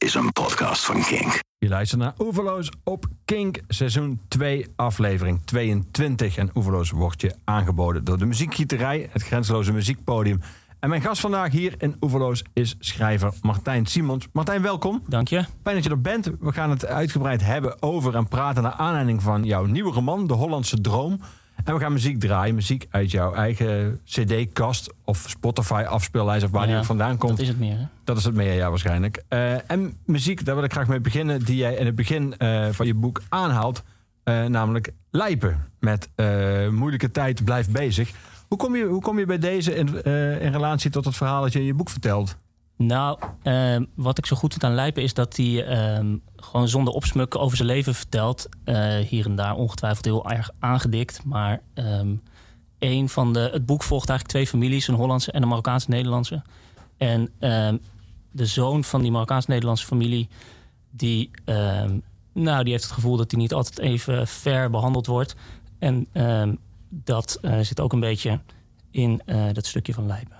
is een podcast van Kink. Je luistert naar Oeverloos op Kink, seizoen 2, aflevering 22. En Oeverloos wordt je aangeboden door de Muziekgieterij, het grenzeloze muziekpodium. En mijn gast vandaag hier in Oeverloos is schrijver Martijn Simons. Martijn, welkom. Dank je. Fijn dat je er bent. We gaan het uitgebreid hebben over en praten naar aanleiding van jouw nieuwe roman, De Hollandse Droom. En we gaan muziek draaien, muziek uit jouw eigen CD-kast of Spotify afspeellijst of waar die ook vandaan komt. Dat is het meer. Hè? Dat is het meer, ja, waarschijnlijk. Eh, en muziek, daar wil ik graag mee beginnen, die jij in het begin eh, van je boek aanhaalt. eh, namelijk Lijpen. Met moeilijke tijd blijft bezig. Hoe kom je, hoe kom je bij deze in, in relatie tot het verhaal dat je in je boek vertelt? Nou, ehm, wat ik zo goed vind aan Lijpen is dat hij ehm, gewoon zonder opsmukken over zijn leven vertelt. Eh, hier en daar ongetwijfeld heel erg aangedikt. Maar ehm, een van de, het boek volgt eigenlijk twee families, een Hollandse en een Marokkaans-Nederlandse. En ehm, de zoon van die Marokkaans-Nederlandse familie, die, nou, die heeft het gevoel dat hij niet altijd even fair behandeld wordt. En dat eh, zit ook een beetje in eh, dat stukje van Lijpen.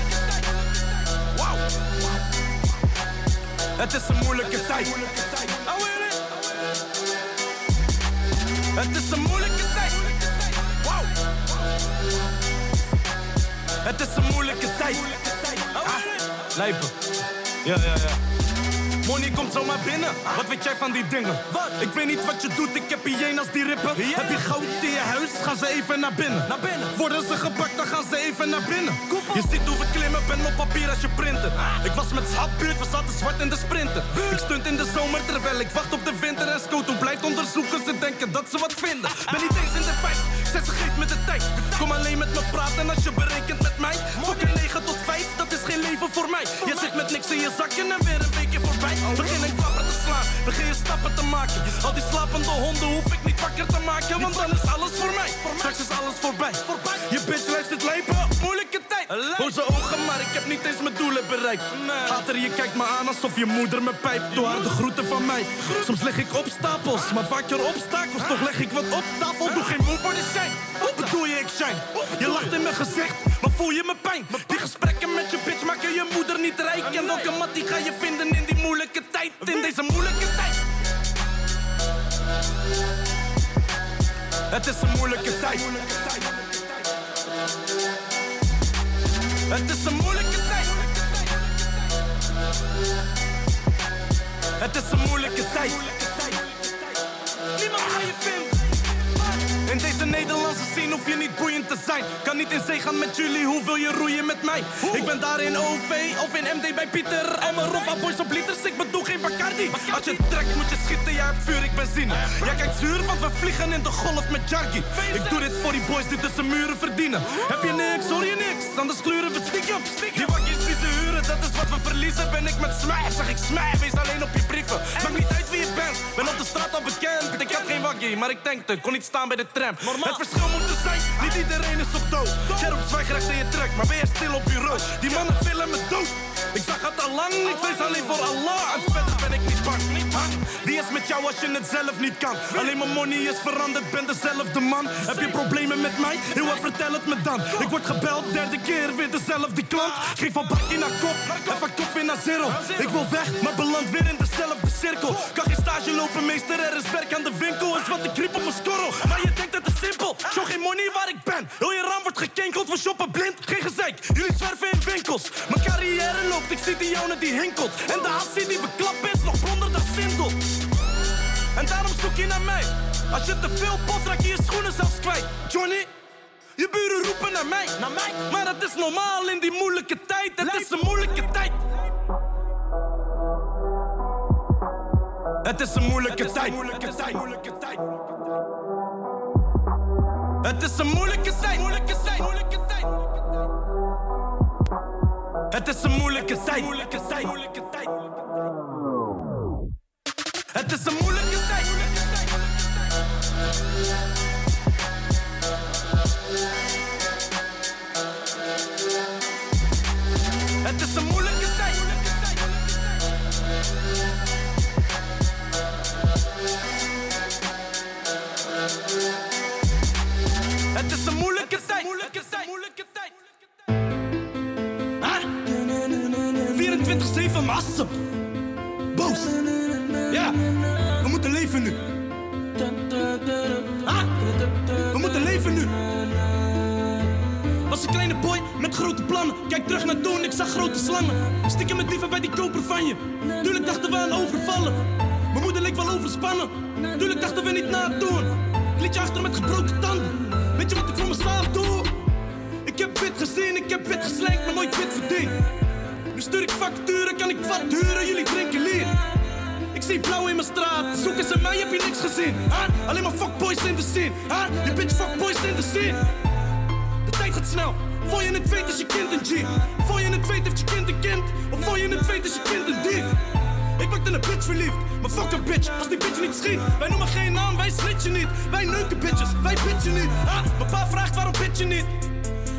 Het is een moeilijke tijd. Het is een moeilijke tijd. Wow. Het is een moeilijke tijd. Ah, lijpen. Ja, ja, ja. Money komt zomaar binnen. Wat weet jij van die dingen? Ik weet niet wat je doet, ik heb hyena's die rippen. Heb je goud in je huis? Gaan ze even naar binnen. Naar binnen. Worden ze gepakt, dan gaan ze even naar binnen. Je ziet hoe we klimmen, pen op papier als je printen. Ik was met schapbuurt, we zaten zwart in de sprinter. Ik stunt in de zomer terwijl ik wacht op de winter. En Scoto blijft onderzoeken, ze denken dat ze wat vinden. Ben niet eens in de feit, zet ze geeft me de tijd. Kom alleen met me praten als je berekent met mij. Fucking 9 tot 5, dat is geen leven voor mij. Je zit met niks in je zakken en weer een weekje voorbij. Begin een klapper te slaan, begin je stappen te maken. Al die slapende honden hoef ik niet wakker te maken, want dan is alles voor mij. Straks is alles voorbij. Je bitch luistert lijpen, moeilijke tijd. Boze ogen, maar ik heb niet eens mijn doelen bereikt. Hater, je kijkt me aan alsof je moeder me pijpt. Doe haar de groeten van mij. Soms leg ik op stapels, maar vaker obstakels. Toch leg ik wat op tafel, doe geen moe voor de zijn. Wat bedoel je, ik zijn? Je lacht in mijn gezicht, maar voel je mijn pijn? Die gesprekken met je bitch maken je moeder niet rijk. En welke mat die ga je vinden in die moeilijke tijd? In deze moeilijke tijd. Het is een moeilijke tijd. Het is een moeilijke tijd. Het is een moeilijke tijd. Niemand van je vindt. In deze Nederlandse scene hoef je niet boeiend te zijn. Kan niet in zee gaan met jullie, hoe wil je roeien met mij? Ik ben daar in OV of in MD bij Pieter. En mijn Roffa boys op liters, ik bedoel geen Bacardi. Als je trekt moet je schieten, jij hebt vuur, ik benzine. Jij kijkt zuur, want we vliegen in de golf met Jarky. Ik doe dit voor die boys die tussen muren verdienen. Heb je niks, hoor je niks, anders gluren we stiekem. Die dat is wat we verliezen. Ben ik met smij, zeg ik smij, wees alleen op je brieven. Maakt niet uit wie je bent, ben op de straat al bekend. Ik had geen wakkie, maar ik tankte, kon niet staan bij de tram. Het verschil moet er zijn, niet iedereen is op dood. Jij roept zwijgrecht in je trek, maar ben je stil op bureau? Die mannen willen me dood. Ik zag het al lang, ik wees alleen voor Allah. En verder ben ik niet bang. Wie is met jou als je het zelf niet kan? Alleen mijn money is veranderd, ben dezelfde man. Heb je problemen met mij? Heel wat vertel het me dan. Ik word gebeld, derde keer weer dezelfde klant. Geef van bakkie naar kop, en van kop weer naar zero. Ik wil weg, maar beland weer in dezelfde cirkel. Kan geen stage lopen, meester, er is werk aan de winkel. Is wat ik kriep op mijn skorrel, maar je denkt het is simpel. Show geen money waar ik ben. Heel je raam wordt gekinkeld, we shoppen blind, geen gezeik. Jullie zwerven in winkels. Mijn carrière loopt, ik zie die jongen die hinkelt. En de hassie die beklapt is, nog blonder dan En daarom zoek je naar mij. Als je te veel pot raak je je schoenen zelfs kwijt. Johnny, je buren roepen naar mij. Naar mij. Maar het is normaal in die moeilijke tijd. Het is een moeilijke tijd. Het is een moeilijke tijd. Het is een moeilijke tijd. Moeilijke tijd. Moeilijke tijd. Het is een moeilijke tijd. Moeilijke tijd. Moeilijke tijd. Het is een moeilijke tijd. Het is een moeilijke tijd. Het is een moeilijke tijd. Moeilijke tijd. Moeilijke tijd. Ah. 24-7 massap. Boos. We moeten leven nu. Ah, we moeten leven nu. Was een kleine boy met grote plannen. Kijk terug naar toen, ik zag grote slangen. Stiekem met dieven bij die koper van je. Tuurlijk dachten we aan overvallen. Mijn moeder leek wel overspannen. Tuurlijk dachten we niet na het doen. Ik liet je achter met gebroken tanden. Weet je wat ik voor mezelf doe? Ik heb wit gezien, ik heb wit geslenkt, maar nooit wit verdiend. Nu stuur ik facturen, kan ik wat huren, jullie drinken lier. Ik zie blauw in mijn straat, zoeken ze mij, heb je niks gezien. Huh? Alleen maar fuckboys in de scene. Huh? Je bitch fuckboys in de scene. De tijd gaat snel. Voor je het weet is je kind een G. Voor je het weet heeft je kind een kind. Of voor je het weet is je kind een dief. Ik in een bitch verliefd, maar fuck een bitch als die bitch niet schiet. Wij noemen geen naam, wij snitchen niet. Wij neuken bitches, wij bitchen niet. Ah, mijn pa vraagt waarom bitch je niet.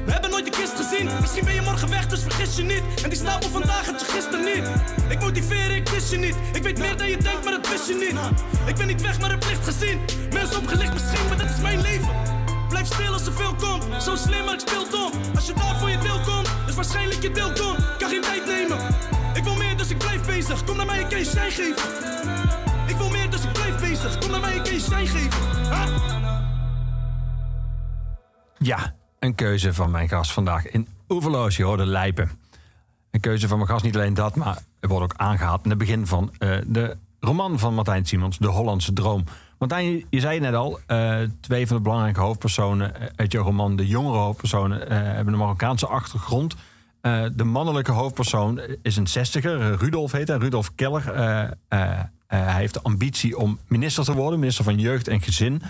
We hebben nooit de kist gezien, misschien ben je morgen weg, dus vergis je niet. En die stapel vandaag had je gisteren niet. Ik motiveer, ik wist je niet. Ik weet meer dan je denkt, maar dat wist je niet. Ik ben niet weg, maar heb licht gezien. Mensen opgelicht misschien, maar dat is mijn leven. Blijf stil als er veel komt. Zo slim, maar ik speel dom. Als je daar voor je deel komt, is waarschijnlijk je deel komt. Kan geen tijd nemen. Ik wil meer, dus ik blijf bezig. Kom naar mij, ik kan je shine geven. Ik wil meer, dus ik blijf bezig. Kom naar mij, ik kan je shine geven. Ja, een keuze van mijn gast vandaag in Oeverloos. Je hoorde Lijpen. Een keuze van mijn gast, niet alleen dat, maar er wordt ook aangehaald in het begin van eh, de roman van Martijn Simons, De Hollandse Droom. Martijn, je zei net al, eh, twee van de belangrijke hoofdpersonen eh, uit jouw roman, de jongere hoofdpersonen, hebben een Marokkaanse achtergrond. De mannelijke hoofdpersoon is een zestiger, Rudolf heet hij, Rudolf Keller. Hij heeft de ambitie om minister te worden, minister van Jeugd en Gezin.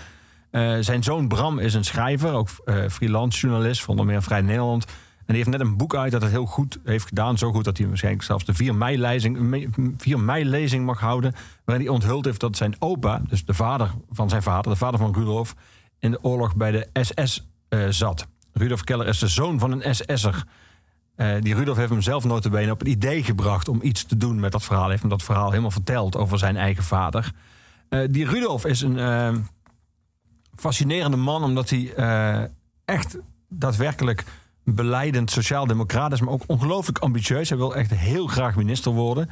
Eh, zijn zoon Bram is een schrijver, ook eh, freelance journalist, van onder meer Vrij Nederland. En die heeft net een boek uit dat het heel goed heeft gedaan. Zo goed dat hij waarschijnlijk zelfs de 4 mei-lezing 4 mei-lezing mag houden. Waarin hij onthuld heeft dat zijn opa, dus de vader van zijn vader, de vader van Rudolf, in de oorlog bij de SS eh, zat. Rudolf Keller is de zoon van een SS'er. Eh, die Rudolf heeft hem zelf notabene op het idee gebracht om iets te doen met dat verhaal. Hij heeft hem dat verhaal helemaal verteld over zijn eigen vader. Die Rudolf is een fascinerende man omdat hij eh, echt daadwerkelijk beleidend sociaal-democraat is, maar ook ongelooflijk ambitieus. Hij wil echt heel graag minister worden.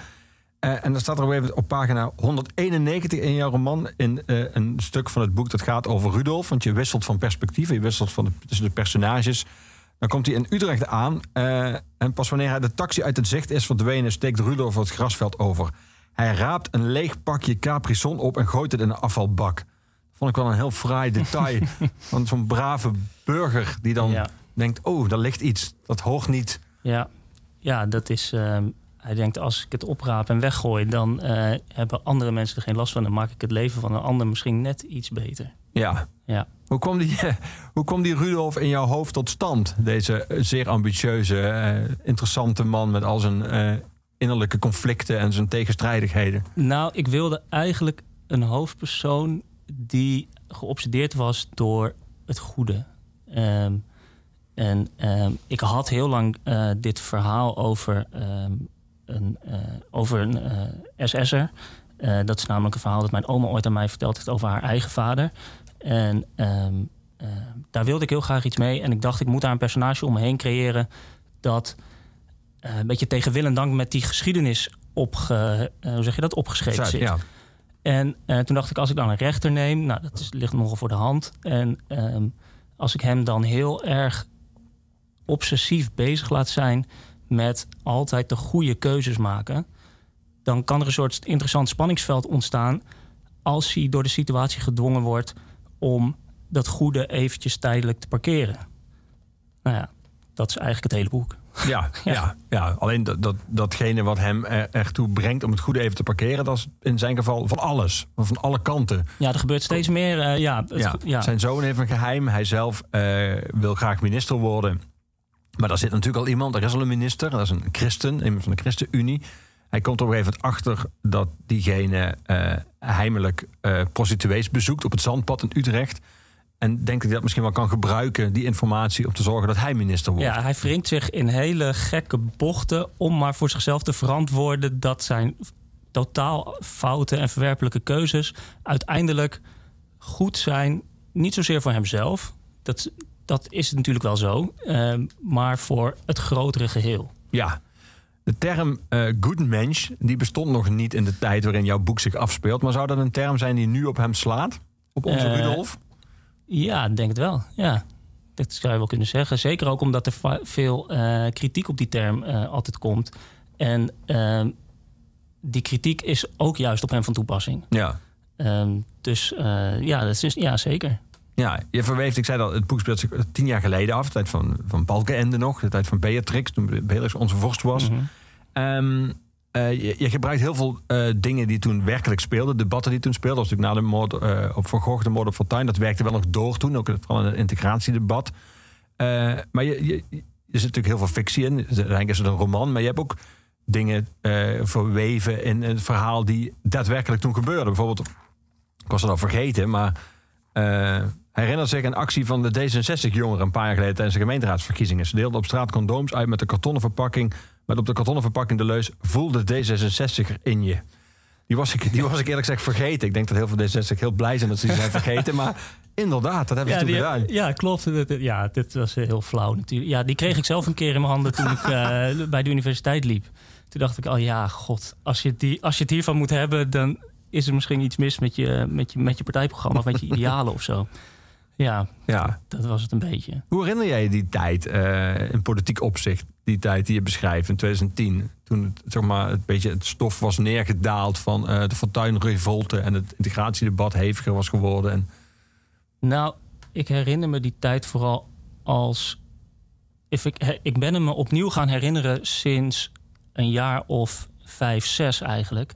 Eh, en dan staat er ook even op pagina 191 in jouw roman in eh, een stuk van het boek dat gaat over Rudolf. Want je wisselt van perspectieven, je wisselt van tussen de personages. Dan komt hij in Utrecht aan en pas wanneer hij de taxi uit het zicht is verdwenen, steekt Rudolf het grasveld over. Hij raapt een leeg pakje Capri-Sun op en gooit het in een afvalbak. Vond ik wel een heel fraai detail van zo'n brave burger die dan Ja. denkt: oh, daar ligt iets, dat hoort niet. Ja, ja dat is. ehm, hij denkt, als ik het opraap en weggooi, dan eh, hebben andere mensen er geen last van. Dan maak ik het leven van een ander misschien net iets beter. Ja. Ja. Hoe kwam die, hoe kwam die Rudolf in jouw hoofd tot stand? Deze eh, zeer ambitieuze, eh, interessante man met al zijn innerlijke conflicten en zijn tegenstrijdigheden. Nou, ik wilde eigenlijk een hoofdpersoon die geobsedeerd was door het goede. Ehm, en ehm, ik had heel lang eh, dit verhaal over ehm, een, eh, over een eh, SS'er. Dat is namelijk een verhaal dat mijn oma ooit aan mij verteld heeft over haar eigen vader. En daar wilde ik heel graag iets mee. En ik dacht, ik moet daar een personage om me heen creëren dat een beetje tegen wil en dank met die geschiedenis opge, hoe zeg je dat, opgeschreven zit. Ja. En eh, toen dacht ik, als ik dan een rechter neem, nou, dat ligt nogal voor de hand. En ehm, als ik hem dan heel erg obsessief bezig laat zijn met altijd de goede keuzes maken, dan kan er een soort interessant spanningsveld ontstaan als hij door de situatie gedwongen wordt om dat goede eventjes tijdelijk te parkeren. Nou ja, dat is eigenlijk het hele boek. Ja, ja. Ja, alleen dat, dat, datgene wat hem er, ertoe brengt om het goede even te parkeren, dat is in zijn geval van alles, van alle kanten. Ja, er gebeurt steeds meer. eh, ja, het- Ja, ja. Zijn zoon heeft een geheim. Hij zelf eh, wil graag minister worden. Maar daar zit natuurlijk al iemand. Er is al een minister. Dat is een christen, iemand van de ChristenUnie. Hij komt op een gegeven moment achter dat diegene eh, heimelijk prostituees bezoekt op het zandpad in Utrecht. En dat hij dat misschien wel kan gebruiken, die informatie, om te zorgen dat hij minister wordt. Ja, hij wringt zich in hele gekke bochten om maar voor zichzelf te verantwoorden dat zijn totaal foute en verwerpelijke keuzes uiteindelijk goed zijn. Niet zozeer voor hemzelf, dat, dat is natuurlijk wel zo, eh, maar voor het grotere geheel. Ja, de term uh, good mensch, die bestond nog niet in de tijd waarin jouw boek zich afspeelt. Maar zou dat een term zijn die nu op hem slaat? Op onze Eh, Rudolf? Ja, ik denk het wel. Ja, dat zou je wel kunnen zeggen. Zeker ook omdat er veel eh, kritiek op die term eh, altijd komt. En ehm, die kritiek is ook juist op hem van toepassing. Ja. Ehm, dus eh, ja, dat is, ja, zeker. Ja, je verweeft, ik zei al, het boek speelt zich tien jaar geleden af. De tijd van, van Balkenende nog, de tijd van Beatrix, toen Beatrix onze vorst was. Ehm, eh, je, gebruikt heel veel eh, dingen die toen werkelijk speelden. Debatten die toen speelden. Dat was natuurlijk na de moord op Van de moord op Fortuyn. Dat werkte wel nog door toen. Ook vooral in het integratiedebat. Eh, maar je, er zit natuurlijk heel veel fictie in. Uiteindelijk is het een roman. Maar je hebt ook dingen verweven in het verhaal die daadwerkelijk toen gebeurden. Bijvoorbeeld, ik was het al vergeten, maar... herinnert zich een actie van de D66-jongeren een paar jaar geleden tijdens de gemeenteraadsverkiezingen. Ze deelden op straat condooms uit met een kartonnen verpakking. Met op de kartonnen verpakking de leus: Voel de D66er in je. Die was, ik, die was ik eerlijk gezegd vergeten. Ik denk dat heel veel D66 heel blij zijn dat ze die zijn vergeten. Maar inderdaad, dat hebben ze toen die- gedaan. ja, klopt. Ja, dit was eh, heel flauw natuurlijk. Ja, die kreeg ik zelf een keer in mijn handen toen ik eh, bij de universiteit liep. Toen dacht ik, oh ja, god, als je, die, als je het hiervan moet hebben... dan is er misschien iets mis met je, met je, met je partijprogramma... of met je idealen of zo. Ja, Ja. dat was het een beetje. Hoe herinner jij je die tijd eh, in politiek opzicht? Die tijd die je beschrijft in 2010. Toen het, zeg maar, het, beetje het stof was neergedaald van eh, de Fortuyn-revolte... en het integratiedebat heviger was geworden. En, Nou, ik herinner me die tijd vooral als... If ik, ik ben hem me opnieuw gaan herinneren sinds een jaar of vijf, zes eigenlijk.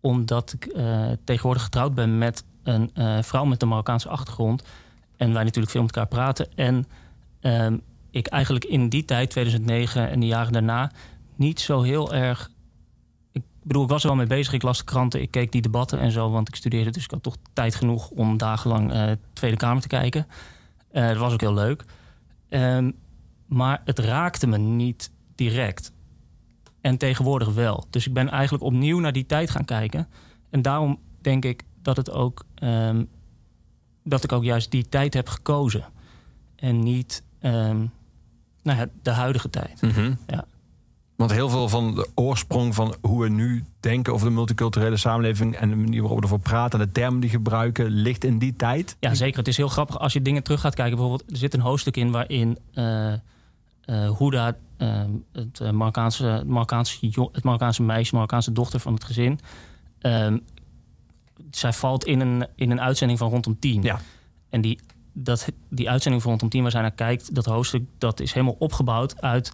Omdat ik eh, tegenwoordig getrouwd ben met een vrouw met een Marokkaanse achtergrond. En wij natuurlijk veel met elkaar praten. En ehm, ik eigenlijk in die tijd, 2009 en de jaren daarna... niet zo heel erg... Ik bedoel, ik was er wel mee bezig. Ik las de kranten, ik keek die debatten en zo. Want ik studeerde, dus ik had toch tijd genoeg om dagenlang eh Tweede Kamer te kijken. Eh, dat was ook heel leuk. Ehm, maar het raakte me niet direct. En tegenwoordig wel. Dus ik ben eigenlijk opnieuw naar die tijd gaan kijken. En daarom denk ik dat het ook ehm, dat ik ook juist die tijd heb gekozen. En niet ehm, nou ja, de huidige tijd. Ja. Want heel veel van de oorsprong van hoe we nu denken over de multiculturele samenleving... en de manier waarop we ervoor praten en de termen die gebruiken... ligt in die tijd. Ja, zeker. Het is heel grappig als je dingen terug gaat kijken. Bijvoorbeeld, er zit een hoofdstuk in waarin eh eh, Huda, eh, het, Marokkaanse, het, Marokkaanse, het Marokkaanse meisje, Marokkaanse dochter van het gezin, ehm, zij valt in een, in een uitzending van rondom tien. Ja. En die, dat, die uitzending van rondom tien waar zij naar kijkt, dat hoofdstuk, dat is helemaal opgebouwd uit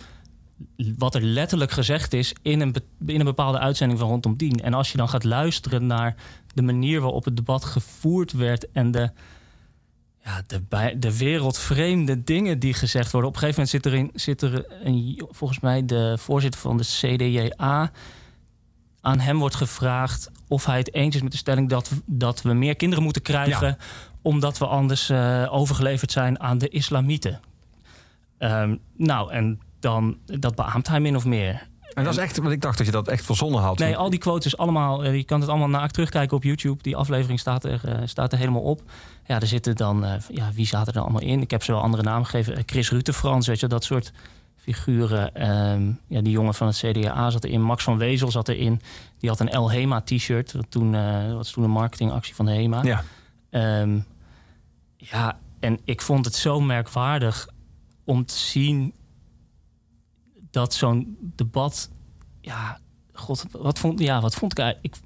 wat er letterlijk gezegd is in een, in een bepaalde uitzending van rondom tien. En als je dan gaat luisteren naar de manier waarop het debat gevoerd werd en de, ja, de, bij, de wereldvreemde dingen die gezegd worden. Op een gegeven moment zit er, in, zit er een, volgens mij de voorzitter van de CDJA. Aan hem wordt gevraagd of hij het eens is met de stelling dat, dat we meer kinderen moeten krijgen. Omdat we anders eh, overgeleverd zijn aan de islamieten. Ehm, nou, en dan, dat beaamt hij min of meer. En dat is echt, want ik dacht dat je dat echt verzonnen had. Nee, al die quotes allemaal. eh, Je kan het allemaal naakt terugkijken op YouTube. Die aflevering staat er, eh, staat er helemaal op. Ja, er zitten dan. ja, wie zaten er allemaal in? Ik heb ze wel andere namen gegeven. Chris Rutte, Frans, weet je, dat soort figuren. Ehm, ja, die jongen van het CDA zat erin. Max van Wezel zat erin. Die had een El Hema t-shirt. Dat toen, eh, dat was toen een marketingactie van de Hema. Ja. Ehm, ja, en ik vond het zo merkwaardig om te zien dat zo'n debat. Ja, god, wat vond, ja, wat vond ik? Ik,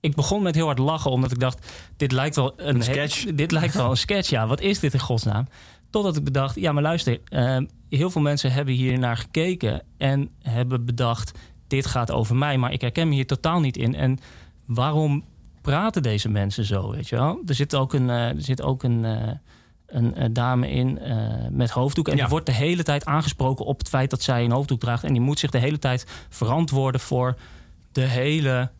ik begon met heel hard lachen, omdat ik dacht: dit lijkt wel een, sketch. dit lijkt wel een sketch, ja. Wat is dit in godsnaam? Totdat ik bedacht: ja, maar luister, ehm, heel veel mensen hebben hier naar gekeken en hebben bedacht: dit gaat over mij, maar ik herken me hier totaal niet in. En waarom praten deze mensen zo, weet je wel? Er zit ook een, eh, er zit ook een, eh, een eh, dame in met hoofddoek. En Ja. die wordt de hele tijd aangesproken op het feit dat zij een hoofddoek draagt. En die moet zich de hele tijd verantwoorden voor de hele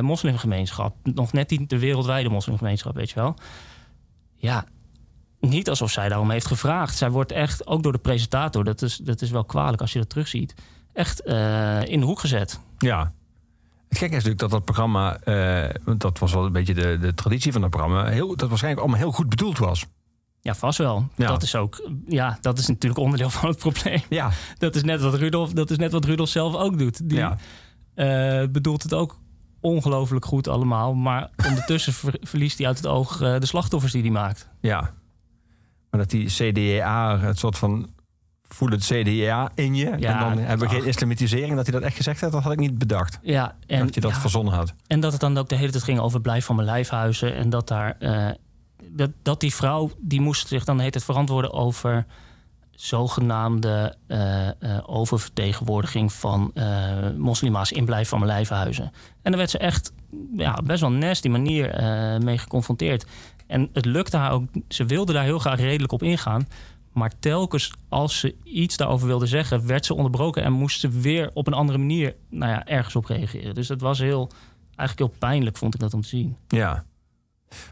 moslimgemeenschap. Nog net niet de wereldwijde moslimgemeenschap, weet je wel. Ja, niet alsof zij daarom heeft gevraagd. Zij wordt echt, ook door de presentator, dat is, dat is wel kwalijk als je dat terugziet, echt eh, in de hoek gezet. Ja. Het gekke is natuurlijk dat dat programma, want dat was wel een beetje de, de traditie van dat programma, heel, dat waarschijnlijk allemaal heel goed bedoeld was. Ja, vast wel. Ja. Dat is ook, ja, dat is natuurlijk onderdeel van het probleem. Ja, Dat is net wat Rudolf, dat is net wat Rudolf zelf ook doet. Die ja. eh, bedoelt het ook ongelooflijk goed allemaal, maar ondertussen ver- verliest hij uit het oog de slachtoffers die hij maakt. ja. Maar dat die CDA, het soort van voel het CDA in je. Ja, en dan hebben we geen islamitisering. Dat hij dat echt gezegd heeft, dat had ik niet bedacht. Ja, en, dat je dat ja, verzonnen had. en dat het dan ook de hele tijd ging over blijf van mijn lijfhuizen. En dat daar eh, dat, dat die vrouw die moest zich dan hele tijd verantwoorden over zogenaamde eh, eh, oververtegenwoordiging van moslima's in blijf van mijn lijfhuizen. En daar werd ze echt ja, best wel nasty manier mee geconfronteerd. En het lukte haar ook, ze wilde daar heel graag redelijk op ingaan. Maar telkens als ze iets daarover wilde zeggen, werd ze onderbroken en moest ze weer op een andere manier nou ja, ergens op reageren. Dus dat was heel, eigenlijk heel pijnlijk, vond ik dat om te zien. Ja.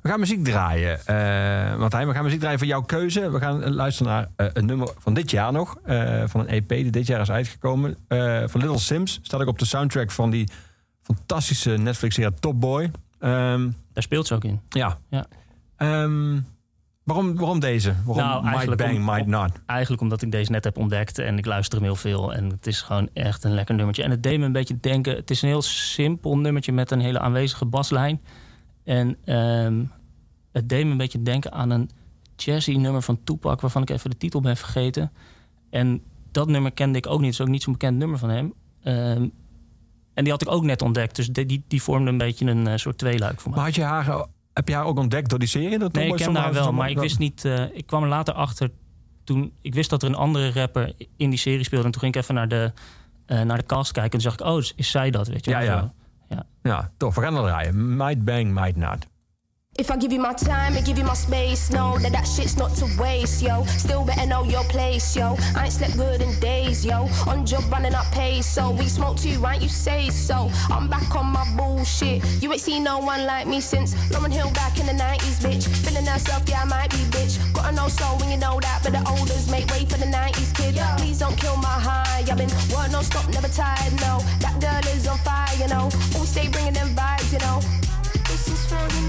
We gaan muziek draaien. eh Martijn, we gaan muziek draaien voor jouw keuze. We gaan luisteren naar eh, een nummer van dit jaar nog. eh, van een EP die dit jaar is uitgekomen. van Little Sims. Staat ook op de soundtrack van die fantastische Netflix-serie Top Boy. Ehm, Daar speelt ze ook in. ja. Ja. Ehm, waarom, waarom deze? Waarom Nou, Might eigenlijk Bang, om- Might om- Not? Eigenlijk omdat ik deze net heb ontdekt en ik luister hem heel veel. En het is gewoon echt een lekker nummertje. En het deed me een beetje denken. Het is een heel simpel nummertje met een hele aanwezige baslijn. En ehm, het deed me een beetje denken aan een jazzy nummer van Tupac, waarvan ik even de titel ben vergeten. En dat nummer kende ik ook niet. Het is ook niet zo'n bekend nummer van hem. Ehm, en die had ik ook net ontdekt. Dus die, die, die vormde een beetje een eh, soort tweeluik voor mij. Maar had je haar, heb je haar ook ontdekt door die serie? Dat Nee, ik ken haar wel, maar ik wist niet. eh, ik kwam er later achter toen ik wist dat er een andere rapper in die serie speelde. En toen ging ik even naar de, eh, naar de cast kijken. En toen zag ik, oh, is, is zij dat? Weet je? Ja, ja. Ja. Ja, tof. We gaan er draaien. Might Bang, Might Not. If I give you my time and give you my space, know that that shit's not to waste, yo. Still better know your place, yo. I ain't slept good in days, yo. On job running up pace, so we smoke too, right? You say so. I'm back on my bullshit. You ain't seen no one like me since Lauren Hill back in the 90s, bitch. Feeling herself, yeah, I might be, bitch. Gotta know so when you know that, but the olders make way for the 90s kid. Please don't kill my high. I've been work no stop, never tired, no. That girl is on fire, you know. Always stay bringing them vibes, you know.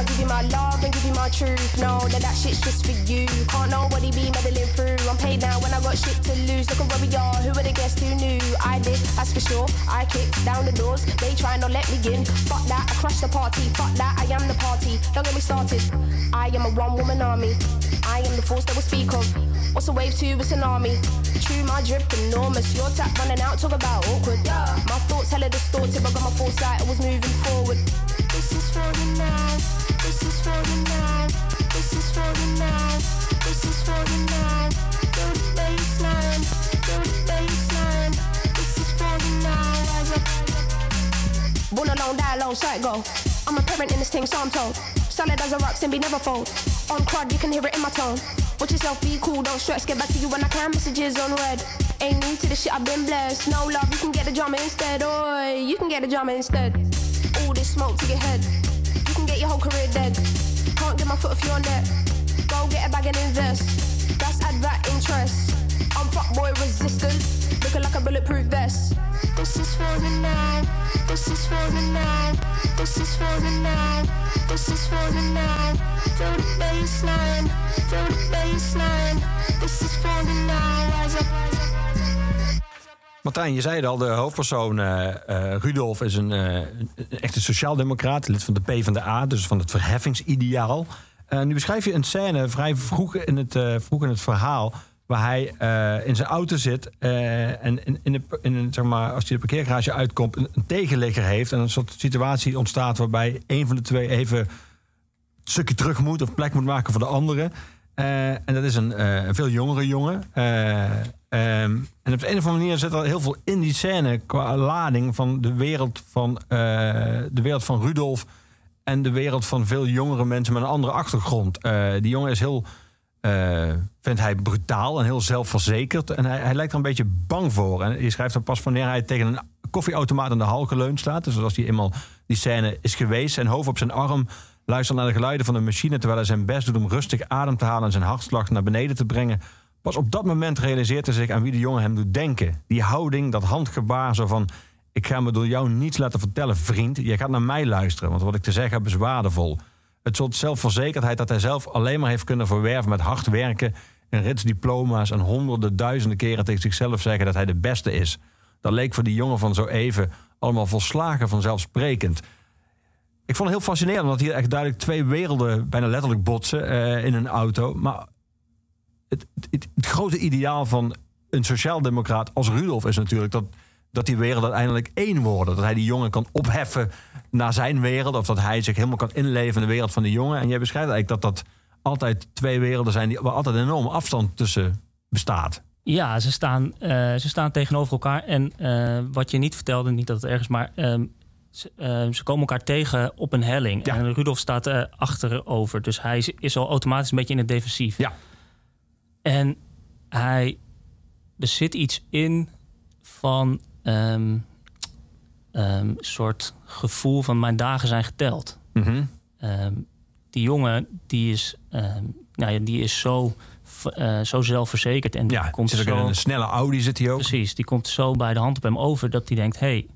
I give you my love and give you my truth, No, that that shit's just for you. Can't nobody be meddling through. I'm paid now when I got shit to lose. Look at where we are. Who would have guessed who knew? I did, that's for sure. I kicked down the doors. They try not let me in. Fuck that, I crushed the party. Fuck that, I am the party. Don't get me started. I am a one woman army. I am the force that will speak of. What's a wave to a tsunami? True, my drip enormous. Your tap running out, talk about awkward. My thoughts hella distorted, but got my foresight. I was moving forward. I'm a parent in this thing, so I'm told. Solid as a rock, and be never fold. On crud, you can hear it in my tone. Watch yourself, be cool, don't stress. Get back to you when I can. Messages on red. Ain't new to the shit, I've been blessed. No love, you can get the drama instead. Or you can get the drama instead. This smoke to your head. You can get your whole career dead. Can't get my foot off your neck. Go get a bag and invest. That's advert interest. I'm fuckboy resistant. Looking like a bulletproof vest. This is for you now. This is for you now. This is for you now. This is for you now. Feel the baseline. Feel the baseline. This is for you now. Rise up. Martijn, je zei het al, de hoofdpersoon eh, eh, Rudolf is een, eh, echte sociaaldemocraat, lid van de PvdA, dus van het verheffingsideaal. Nu beschrijf je een scène vrij vroeg in het, vroeg in het verhaal, waar hij in zijn auto zit en in, in, de, zeg maar, als hij de parkeergarage uitkomt, een, een tegenligger heeft en een soort situatie ontstaat waarbij een van de twee even een stukje terug moet of plek moet maken voor de andere. En dat is een veel jongere jongen. Eh, Ehm, en op de een of andere manier zit er heel veel in die scène qua lading van de wereld van, eh, de wereld van Rudolf en de wereld van veel jongere mensen met een andere achtergrond. Eh, die jongen is heel, eh, vindt hij brutaal en heel zelfverzekerd. En hij, hij lijkt er een beetje bang voor. En je schrijft dan pas wanneer hij tegen een koffieautomaat aan de hal geleund staat. Dus als hij eenmaal die scène is geweest, zijn hoofd op zijn arm luistert naar de geluiden van de machine terwijl hij zijn best doet om rustig adem te halen en zijn hartslag naar beneden te brengen. Pas op dat moment realiseert hij zich aan wie de jongen hem doet denken. Die houding, dat handgebaar zo van... ik ga me door jou niets laten vertellen, vriend. Je gaat naar mij luisteren, want wat ik te zeggen heb is waardevol. Het soort zelfverzekerdheid dat hij zelf alleen maar heeft kunnen verwerven... met hard werken en ritsdiploma's... en honderden, duizenden keren tegen zichzelf zeggen dat hij de beste is. Dat leek voor die jongen van zo even allemaal volslagen vanzelfsprekend. Ik vond het heel fascinerend, omdat hier echt duidelijk twee werelden... bijna letterlijk botsen eh, in een auto. Maar het, het, het grote ideaal van een sociaaldemocraat als Rudolf is natuurlijk dat, dat die wereld uiteindelijk één worden. Dat hij die jongen kan opheffen naar zijn wereld. Of dat hij zich helemaal kan inleven in de wereld van die jongen. En jij beschrijft eigenlijk dat dat altijd twee werelden zijn die, waar altijd een enorme afstand tussen bestaat. Ja, ze staan, uh, ze staan tegenover elkaar. En uh, wat je niet vertelde, niet dat het ergens, maar um, ze, uh, ze, komen elkaar tegen op een helling. Ja. En Rudolf staat uh, achterover. Dus hij is, is al automatisch een beetje in het defensief. Ja. En hij, er zit iets in van een um, um, soort gevoel van mijn dagen zijn geteld. Mm -hmm. um, die jongen die is, nou ja, die is zo, uh, zo zelfverzekerd. En die ja, komt zit zo, in een snelle Audi zit hij ook. Precies, die komt zo bij de hand op hem over dat hij denkt... Hey,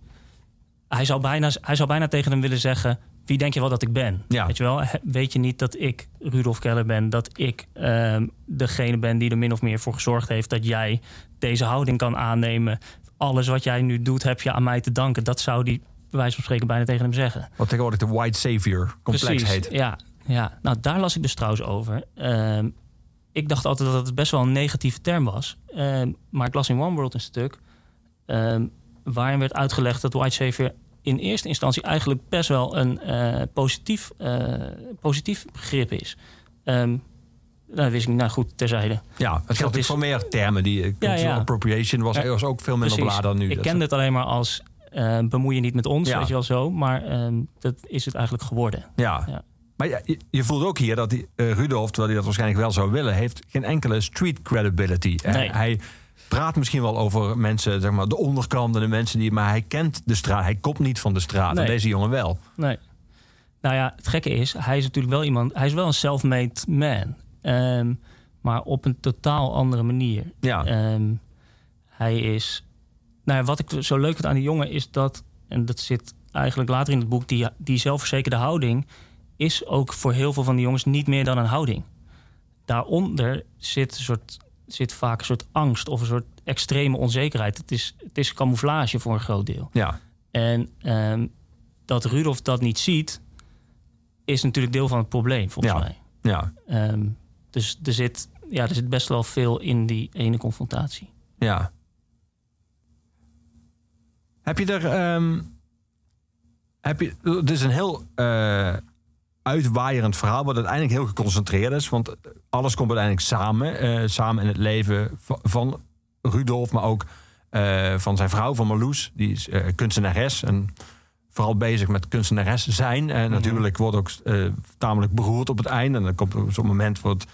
hij, zou bijna, hij zou bijna tegen hem willen zeggen wie denk je wel dat ik ben? Ja. Weet je wel? Weet je niet dat ik Rudolf Keller ben? Dat ik um, degene ben die er min of meer voor gezorgd heeft dat jij deze houding kan aannemen. Alles wat jij nu doet, heb je aan mij te danken. Dat zou die, bij wijze van spreken, bijna tegen hem zeggen. Wat tegenwoordig de White Savior complex Precies, heet. Ja, ja, nou daar las ik dus trouwens over. Um, ik dacht altijd dat het best wel een negatieve term was. Um, maar ik las in One World een stuk waarin werd uitgelegd dat White Savior in eerste instantie eigenlijk best wel een uh, positief, uh, positief begrip is. Um, nou, wist ik niet. Nou goed, terzijde. Ja, het geldt is voor meer termen. Die Ja, cultural ja. appropriation was, Ja, was ook veel minder beladen dan nu. Ik kende is- het alleen maar als uh, bemoei je niet met ons, Ja. weet je wel zo. Maar ehm, dat is het eigenlijk geworden. Ja. Ja. Maar ja, je, voelt ook hier dat die, eh, Rudolf, terwijl hij dat waarschijnlijk wel zou willen, heeft geen enkele street credibility. Eh, Nee. Hij praat misschien wel over mensen, zeg maar, de onderkant en de mensen die, maar hij kent de straat. Hij komt niet van de straat. En deze jongen wel. Nee. Nou ja, het gekke is, hij is natuurlijk wel iemand... Hij is wel een self-made man. Ehm, maar op een totaal andere manier. Ja. Ehm, hij is... Nou ja, wat ik zo leuk vind aan die jongen is dat... En dat zit eigenlijk later in het boek... Die, die zelfverzekerde houding is ook voor heel veel van die jongens niet meer dan een houding. Daaronder zit, een soort, zit vaak een soort angst of een soort extreme onzekerheid. Het is, het is camouflage voor een groot deel. Ja. En ehm, dat Rudolf dat niet ziet, is natuurlijk deel van het probleem, volgens Ja. mij. Ja. Ehm, dus er zit, ja, er zit best wel veel in die ene confrontatie. Ja. Heb je er. ehm, heb je, is een heel eh uitwaaierend verhaal, wat uiteindelijk heel geconcentreerd is. Want alles komt uiteindelijk samen. eh, samen in het leven van, van Rudolf, maar ook eh, van zijn vrouw, van Marloes. Die is eh, kunstenares en vooral bezig met kunstenares zijn. En natuurlijk wordt ook tamelijk beroerd op het einde. En dan komt er zo'n moment wordt,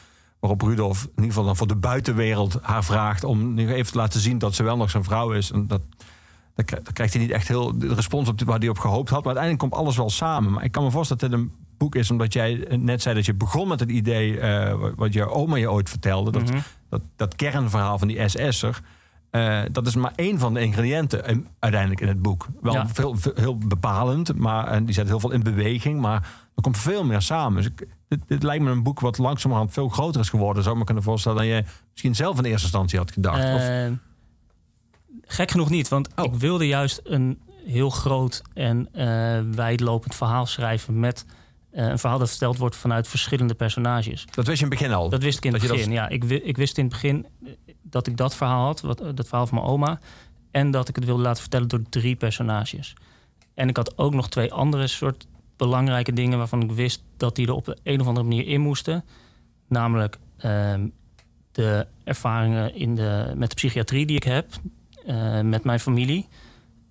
waarop Rudolf in ieder geval dan voor de buitenwereld haar vraagt... om nu even te laten zien dat ze wel nog zijn vrouw is. En dat, dan kri- dan krijgt hij niet echt heel de respons op die- waar hij op gehoopt had. Maar uiteindelijk komt alles wel samen. Maar ik kan me voorstellen dat dit een boek is... omdat jij net zei dat je begon met het idee... eh, wat- je oma je ooit vertelde. Dat, Mhm. dat, dat kernverhaal van die SS'er... eh, dat is maar één van de ingrediënten in- uiteindelijk in het boek. Wel Ja. veel, veel- heel bepalend, maar en die zet heel veel in beweging. Maar er komt veel meer samen. Dus ik, dit, dit lijkt me een boek wat langzamerhand veel groter is geworden. Zou ik me kunnen voorstellen dan je misschien zelf in eerste instantie had gedacht. of, Ehm, gek genoeg niet, want Oh. ik wilde juist een heel groot en eh wijdlopend verhaal schrijven... met eh, een verhaal dat verteld wordt vanuit verschillende personages. dat wist je in het begin al. Dat wist ik in het dat- begin. Ja, ik, wi- ik wist in het begin eh, dat ik dat verhaal had, wat, eh, dat verhaal van mijn oma. En dat ik het wilde laten vertellen door drie personages. En ik had ook nog twee andere soort belangrijke dingen waarvan ik wist dat die er op de een of andere manier in moesten. Namelijk ehm, de ervaringen in de, met de psychiatrie die ik heb, met mijn familie.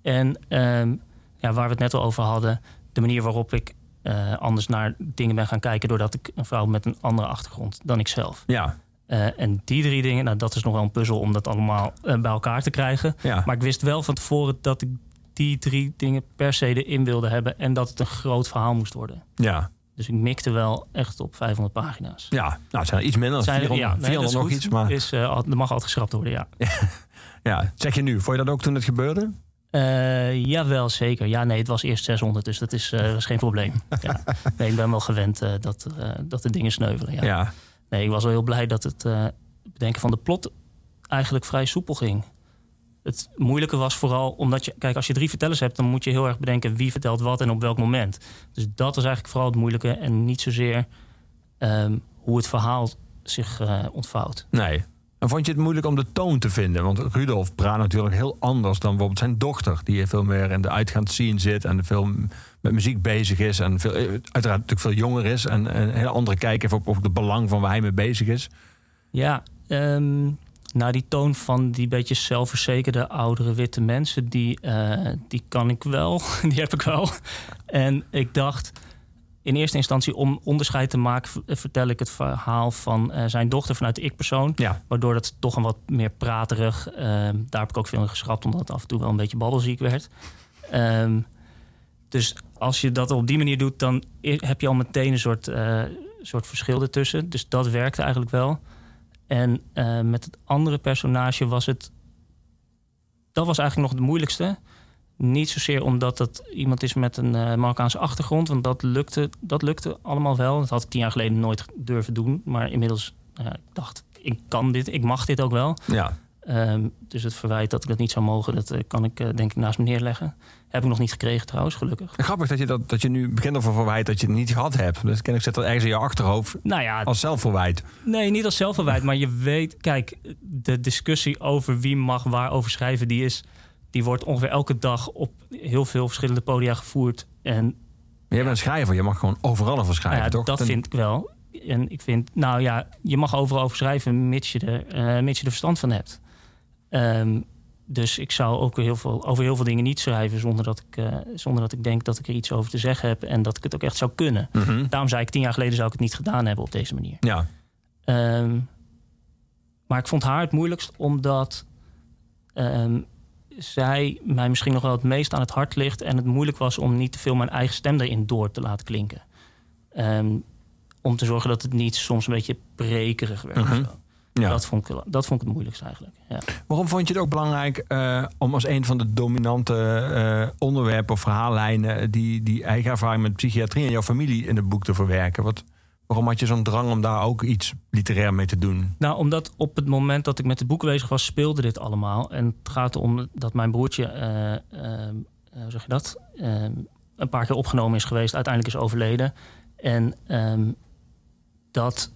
En ehm, ja, waar we het net al over hadden, de manier waarop ik eh, anders naar dingen ben gaan kijken, doordat ik een vrouw met een andere achtergrond dan ik zelf. Ja, Eh, en die drie dingen, nou, dat is nog wel een puzzel om dat allemaal eh, bij elkaar te krijgen. ja. Maar ik wist wel van tevoren dat ik die drie dingen per se erin wilde hebben en dat het een groot verhaal moest worden. ja. Dus ik mikte wel echt op 500 pagina's. Ja, nou, het zijn er iets minder dan Zijn er- 400, nee, dat 400 is nog goed. iets. Maar Is, er mag altijd geschrapt worden, ja. ja, zeg je nu, vond je dat ook toen het gebeurde? Eh jawel, zeker. Ja, nee, het was eerst 600, dus dat is, eh, was geen probleem. Ja. Nee, ik ben wel gewend eh, dat, eh, dat de dingen sneuvelen. Ja. Ja. Nee, ik was wel heel blij dat het eh, bedenken van de plot eigenlijk vrij soepel ging. Het moeilijke was vooral omdat je, kijk, als je drie vertellers hebt, dan moet je heel erg bedenken wie vertelt wat en op welk moment. Dus dat was eigenlijk vooral het moeilijke en niet zozeer ehm, hoe het verhaal zich eh, ontvouwt. Nee. En vond je het moeilijk om de toon te vinden? Want Rudolf praat natuurlijk heel anders dan bijvoorbeeld zijn dochter... die veel meer in de uitgaand scene zit en veel met muziek bezig is... en veel, eh, uiteraard natuurlijk veel jonger is... en een hele andere kijk heeft op, op het belang van waar hij mee bezig is. Ja, ehm, nou die toon van die beetje zelfverzekerde oudere witte mensen, die, eh, die kan ik wel, die heb ik wel. En ik dacht in eerste instantie om onderscheid te maken, v- vertel ik het verhaal van eh, zijn dochter vanuit de ik-persoon. Ja, Waardoor het toch een wat meer praterig. ehm, daar heb ik ook veel in geschrapt, omdat het af en toe wel een beetje babbelziek werd. Ehm, dus als je dat op die manier doet, dan heb je al meteen een soort, eh, soort verschil ertussen. Dus dat werkte eigenlijk wel. En eh, met het andere personage was het. Dat was eigenlijk nog het moeilijkste. Niet zozeer omdat het iemand is met een eh, Marokkaanse achtergrond, want dat lukte, dat lukte allemaal wel. Dat had ik tien jaar geleden nooit durven doen. Maar inmiddels uh, ik dacht ik kan dit, ik mag dit ook wel. ja. Um, dus het verwijt dat ik dat niet zou mogen, dat uh, kan ik uh, denk ik naast me neerleggen. Heb ik nog niet gekregen trouwens, gelukkig. Grappig dat je, dat, dat je nu begint over verwijt dat je het niet gehad hebt. Dus ken ik zet dat ergens in je achterhoofd nou ja, als zelfverwijt. Nee, niet als zelfverwijt, maar je weet... Kijk, de discussie over wie mag waar over schrijven... die, is, die wordt ongeveer elke dag op heel veel verschillende podia gevoerd. En, maar jij bent schrijver, je mag gewoon overal over schrijven, ja, toch? Dat Ten... vind ik wel. En ik vind, nou ja, je mag overal over schrijven... mits je er, uh, mits je er verstand van hebt. Um, dus ik zou ook heel veel, over heel veel dingen niet schrijven zonder dat, ik, uh, zonder dat ik denk dat ik er iets over te zeggen heb en dat ik het ook echt zou kunnen. Mm -hmm. Daarom zei ik tien jaar geleden zou ik het niet gedaan hebben op deze manier. Ja. Um, maar ik vond haar het moeilijkst omdat um, zij mij misschien nog wel het meest aan het hart ligt en het moeilijk was om niet te veel mijn eigen stem erin door te laten klinken. Um, om te zorgen dat het niet soms een beetje prekerig werd. Mm -hmm. Ja. Dat, vond ik, dat vond ik het moeilijkst eigenlijk. Ja. Waarom vond je het ook belangrijk uh, om als een van de dominante uh, onderwerpen of verhaallijnen die, die eigen ervaring met psychiatrie en jouw familie in het boek te verwerken? Wat, waarom had je zo'n drang om daar ook iets literair mee te doen? Nou, omdat op het moment dat ik met het boek bezig was, speelde dit allemaal. En het gaat om dat mijn broertje, uh, hoe zeg je dat, een paar keer opgenomen is geweest, uiteindelijk is overleden. En um, dat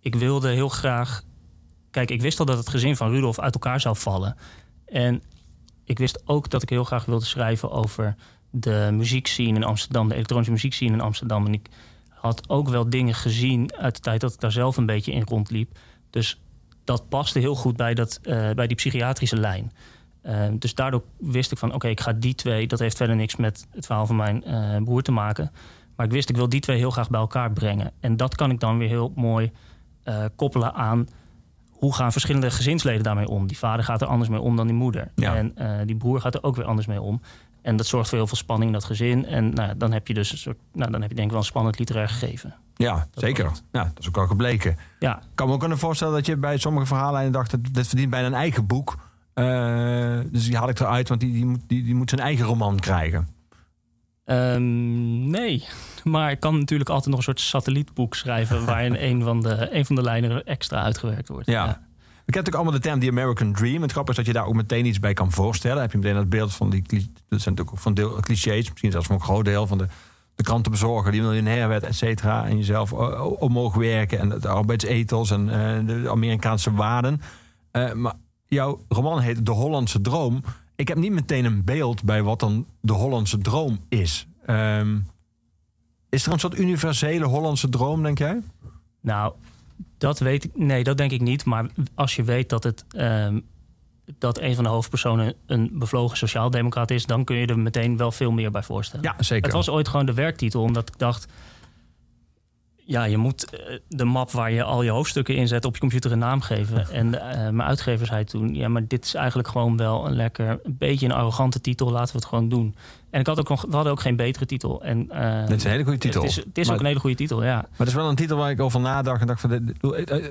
ik wilde heel graag. Kijk, ik wist al dat het gezin van Rudolf uit elkaar zou vallen. En ik wist ook dat ik heel graag wilde schrijven over de muziekscene in Amsterdam, de elektronische muziekscene in Amsterdam. En ik had ook wel dingen gezien uit de tijd dat ik daar zelf een beetje in rondliep. Dus dat paste heel goed bij, dat, uh, bij die psychiatrische lijn. Uh, dus daardoor wist ik van, oké, okay, ik ga die twee... dat heeft verder niks met het verhaal van mijn uh, broer te maken. Maar ik wist, ik wil die twee heel graag bij elkaar brengen. En dat kan ik dan weer heel mooi uh, koppelen aan hoe gaan verschillende gezinsleden daarmee om. Die vader gaat er anders mee om dan die moeder. Ja. En die broer gaat er ook weer anders mee om. En dat zorgt voor heel veel spanning in dat gezin. En nou, dan heb je dus een soort, nou, dan heb je denk ik wel een spannend literair gegeven. Ja, dat zeker. Ja, dat is ook al gebleken. Ja. Ik kan me ook kunnen voorstellen dat je bij sommige verhalen dacht... dit verdient bijna een eigen boek. Uh, dus die haal ik eruit, want die, die, moet, die, die moet zijn eigen roman krijgen. Um, nee, maar ik kan natuurlijk altijd nog een soort satellietboek schrijven... waarin een van, de, een van de lijnen extra uitgewerkt wordt. Ja. ja. Kennen natuurlijk allemaal de term The American Dream. Het grappige is dat je daar ook meteen iets bij kan voorstellen. heb je meteen dat beeld van die... Dat zijn natuurlijk ook van deel, clichés. Misschien zelfs van een groot deel van de, de krantenbezorger... die miljonair werd, et cetera. En jezelf omhoog werken. En de arbeidsethos en uh, de Amerikaanse waarden. Uh, maar jouw roman heet De Hollandse Droom... Ik heb niet meteen een beeld bij wat dan de Hollandse droom is. Um, is er een soort universele Hollandse droom, denk jij? Nou, dat weet ik. Nee, dat denk ik niet. Maar als je weet dat het. ehm, dat een van de hoofdpersonen een bevlogen sociaaldemocraat is, dan kun je er meteen wel veel meer bij voorstellen. Ja, zeker. Het was ooit gewoon de werktitel, omdat ik dacht. Ja, je moet eh, de map waar je al je hoofdstukken in zet op je computer een naam geven. En eh, mijn uitgever zei toen: Ja, maar dit is eigenlijk gewoon wel een lekker, een beetje een arrogante titel. Laten we het gewoon doen. En ik had ook we hadden ook geen betere titel. En, eh, Dit is een hele goede titel. Het is, het is Maar- ook een hele goede titel, ja. Maar het is wel een titel waar ik over nadacht en dacht van... dit-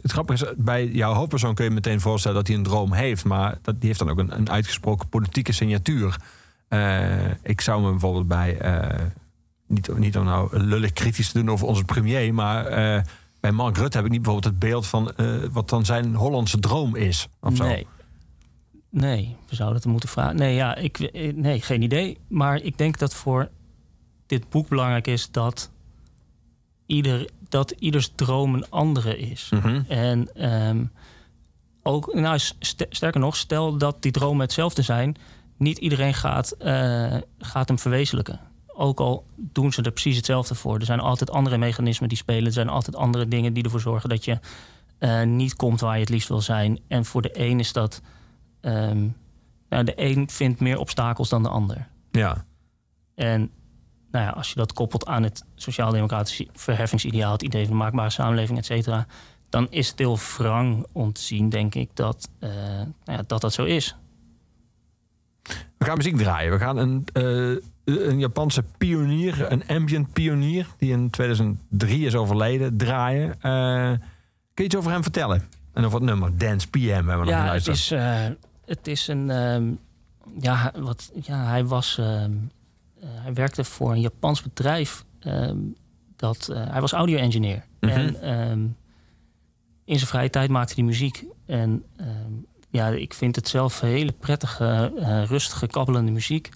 Het grappige is, bij jouw hoofdpersoon kun je meteen voorstellen dat hij een droom heeft. Maar dat, die heeft dan ook een, een uitgesproken politieke signatuur. Ik zou me bijvoorbeeld bij... niet, niet om nou lullig kritisch te doen over onze premier... maar eh, bij Mark Rutte heb ik niet bijvoorbeeld het beeld van... eh, wat dan zijn Hollandse droom is. Of zo. Nee. Nee, we zouden het moeten vragen. Nee, ja, ik, eh, nee, geen idee. Maar ik denk dat voor dit boek belangrijk is dat, ieder, dat ieders droom een andere is. Mhm. En ehm, ook, nou, st- sterker nog, stel dat die dromen hetzelfde zijn, niet iedereen gaat, gaat hem verwezenlijken. Ook al doen ze er precies hetzelfde voor. Er zijn altijd andere mechanismen die spelen. Er zijn altijd andere dingen die ervoor zorgen dat je eh, niet komt waar je het liefst wil zijn. En voor de een is dat. ehm, nou, de een vindt meer obstakels dan de ander. Ja. En nou ja, als je dat koppelt aan het sociaal-democratische verheffingsideaal, het idee van een maakbare samenleving, et cetera, dan is het heel wrang om te zien, denk ik, dat eh, nou ja, dat, dat zo is. We gaan muziek draaien. We gaan een, eh, een Japanse pionier, een ambient pionier... die in 2003 is overleden, draaien. Eh, kun je iets over hem vertellen? En over het nummer Dance PM hebben we nog ja, het geluisterd. is, eh, het is een. ehm, ja, wat, ja, hij was. ehm, eh, hij werkte voor een Japans bedrijf. ehm, dat, eh, hij was audio-engineer. Mhm. En in zijn vrije tijd maakte hij muziek. En ja, ik vind het zelf hele prettige, eh, rustige, kabbelende muziek.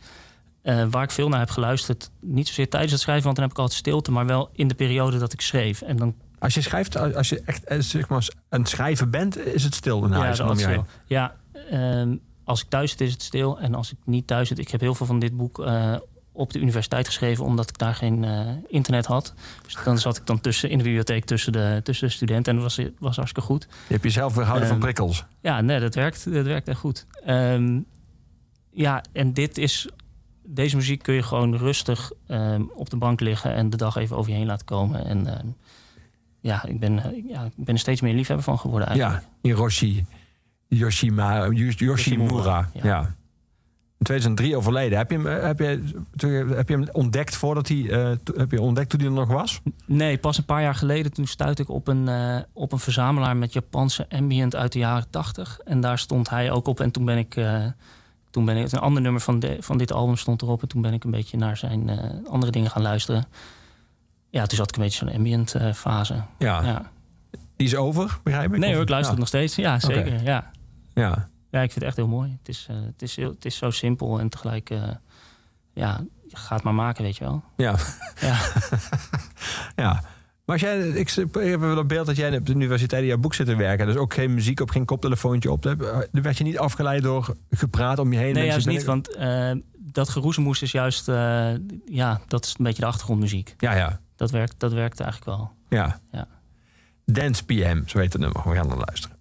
Eh, waar ik veel naar heb geluisterd. Niet zozeer tijdens het schrijven, want dan heb ik altijd stilte. Maar wel in de periode dat ik schreef. En dan Als je schrijft, als je echt eh, zeg maar, aan het schrijven bent, is het stil in huis. ja, om je heen. Ja, ehm, als ik thuis zit is het stil. En als ik niet thuis zit... Ik heb heel veel van dit boek eh, op de universiteit geschreven... omdat ik daar geen internet had. Dus dan zat ik dan tussen, in de bibliotheek tussen de, tussen de studenten. En dat was, was hartstikke goed. Je hebt jezelf weerhouden van Ehm, prikkels. Ja, nee, dat werkt, dat werkt echt goed. Ehm, ja, en dit is... Deze muziek kun je gewoon rustig ehm, op de bank liggen... en de dag even over je heen laten komen. En ehm, ja, ik ben, eh, ja, ik ben er steeds meer liefhebber van geworden eigenlijk. Ja, Hiroshi, Yoshima, Yoshimura. Yoshimura, Ja. ja. In 2003 overleden. Heb je hem, eh, heb je, heb je hem ontdekt voordat hij, eh, heb je ontdekt toen hij er nog was? Nee, pas een paar jaar geleden toen stuitte ik op een, op een verzamelaar met Japanse ambient uit de jaren 80. En daar stond hij ook op. En toen ben ik, toen ben ik een ander nummer van, de, van dit album stond erop. En toen ben ik een beetje naar zijn eh, andere dingen gaan luisteren. Ja, toen zat ik een beetje zo'n ambient eh, fase. Ja. Ja. Die is over, begrijp ik? Nee Of- hoor, ik luister ja. het nog steeds. Ja, zeker. Ja. Ja. ja, ik vind het echt heel mooi. Het is, eh, het is, heel, het is zo simpel en tegelijk... ja, ga het maar maken, weet je wel. Ja. Ja. ja. Maar als jij, ik heb wel een beeld dat jij op de universiteit in jouw boek zit te werken. Dus ook geen muziek op, geen koptelefoontje op. Dan werd je niet afgeleid door gepraat om je heen. Nee, juist niet, want eh, dat geroezemoes is juist... eh, ja, dat is een beetje de achtergrondmuziek. Ja, ja. Dat werkt, dat werkt eigenlijk wel. Ja. Ja. Dance PM, zo heet het nummer. We gaan er luisteren.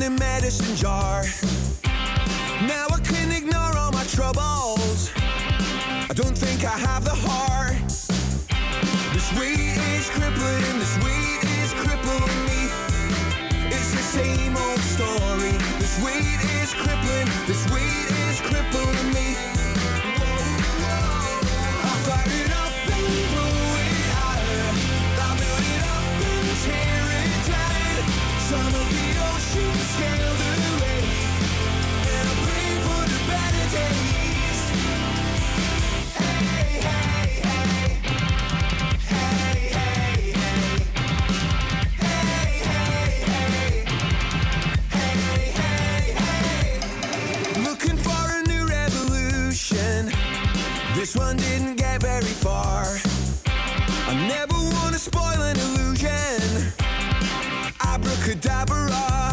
Found a medicine jar. Now I can ignore all my troubles. I don't think I have the heart. This weight is crippling, this weight is crippling me. It's the same old story. This weight is crippling, this weight is crippling me. This one didn't get very far. I never want to spoil an illusion. Abracadabra.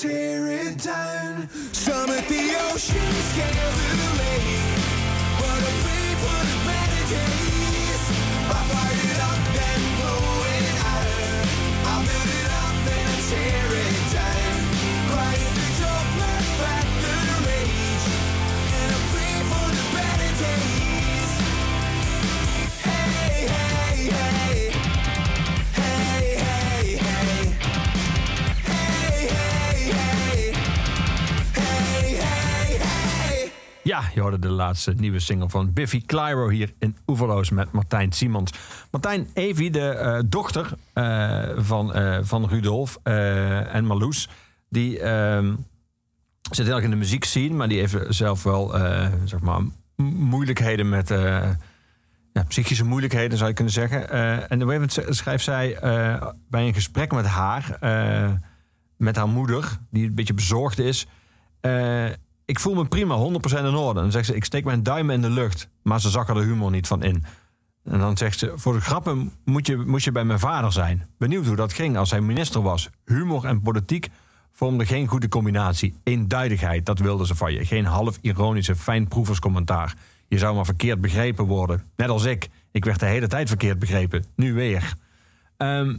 Tear it down. Some at the ocean scale Ja, je hoorde de laatste nieuwe single van Biffy Clyro hier in Oeverloos met Martijn Simons. Martijn Evie, de eh, dochter eh, van, eh, van Rudolf en Marloes, die ehm, zit heel erg in de muziek scene, maar die heeft zelf wel zeg maar, moeilijkheden met ja, psychische moeilijkheden, zou je kunnen zeggen. En op een gegeven schrijft zij bij een gesprek met haar, met haar moeder, die een beetje bezorgd is. Ik voel me prima, 100% in orde. Dan zegt ze, ik steek mijn duimen in de lucht. Maar ze zag er de humor niet van in. En dan zegt ze, voor de grappen moet je, moest je bij mijn vader zijn. Benieuwd hoe dat ging als hij minister was. Humor en politiek vormden geen goede combinatie. Eenduidigheid, dat wilden ze van je. Geen half ironische, fijnproeverscommentaar. Je zou maar verkeerd begrepen worden. Net als ik. Ik werd de hele tijd verkeerd begrepen. Nu weer. Ehm,